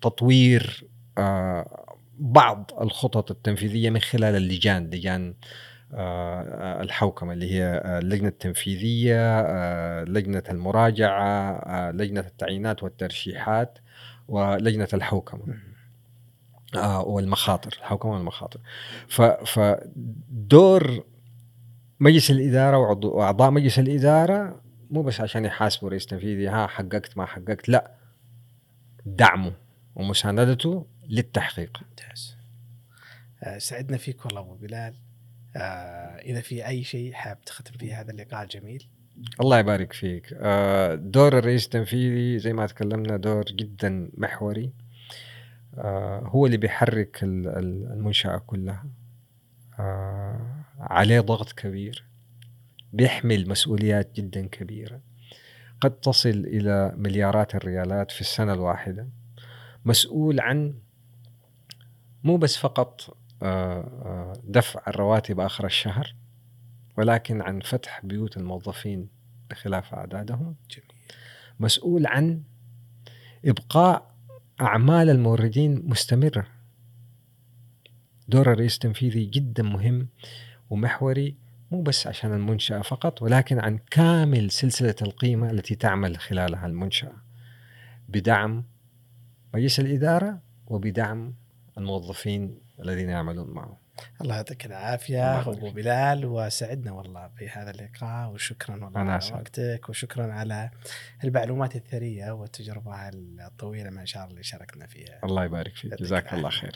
تطوير آه، بعض الخطط التنفيذية من خلال اللجان لجان آه، الحوكمة اللي هي اللجنة التنفيذية لجنة المراجعة لجنة التعيينات والترشيحات ولجنة الحوكمة. والمخاطر الحوكمة والمخاطر. فدور مجلس الإدارة وأعضاء مجلس الإدارة مو بس عشان يحاسبوا رئيس تنفيذي ها حققت ما حققت لا. دعمه ومساندته للتحقيق. ممتاز. آه، سعدنا فيك والله أبو بلال. آه إذا في أي شيء حاب تختم فيه هذا اللقاء الجميل الله يبارك فيك. آه دور الرئيس التنفيذي زي ما تكلمنا دور جدا محوري. آه هو اللي بيحرك المنشأة كلها. آه عليه ضغط كبير. بيحمل مسؤوليات جدا كبيرة. قد تصل إلى مليارات الريالات في السنة الواحدة. مسؤول عن مو بس فقط آه، آه، دفع الرواتب آخر الشهر ولكن عن فتح بيوت الموظفين بخلاف أعدادهم. جميل. مسؤول عن إبقاء أعمال الموردين مستمرة. دور الرئيس التنفيذي جدا مهم ومحوري. مو بس عشان المنشأة فقط ولكن عن كامل سلسلة القيمة التي تعمل خلالها المنشأة. بدعم مجلس الإدارة وبدعم الموظفين الذين يعملون معه الله يعطيك العافية. أبو بلال وسعدنا والله بهذا اللقاء وشكرا والله على وقتك وشكرا على المعلومات الثرية والتجربة الطويلة ما شاء الله اللي شاركنا فيها. الله يبارك فيك. جزاك الله خير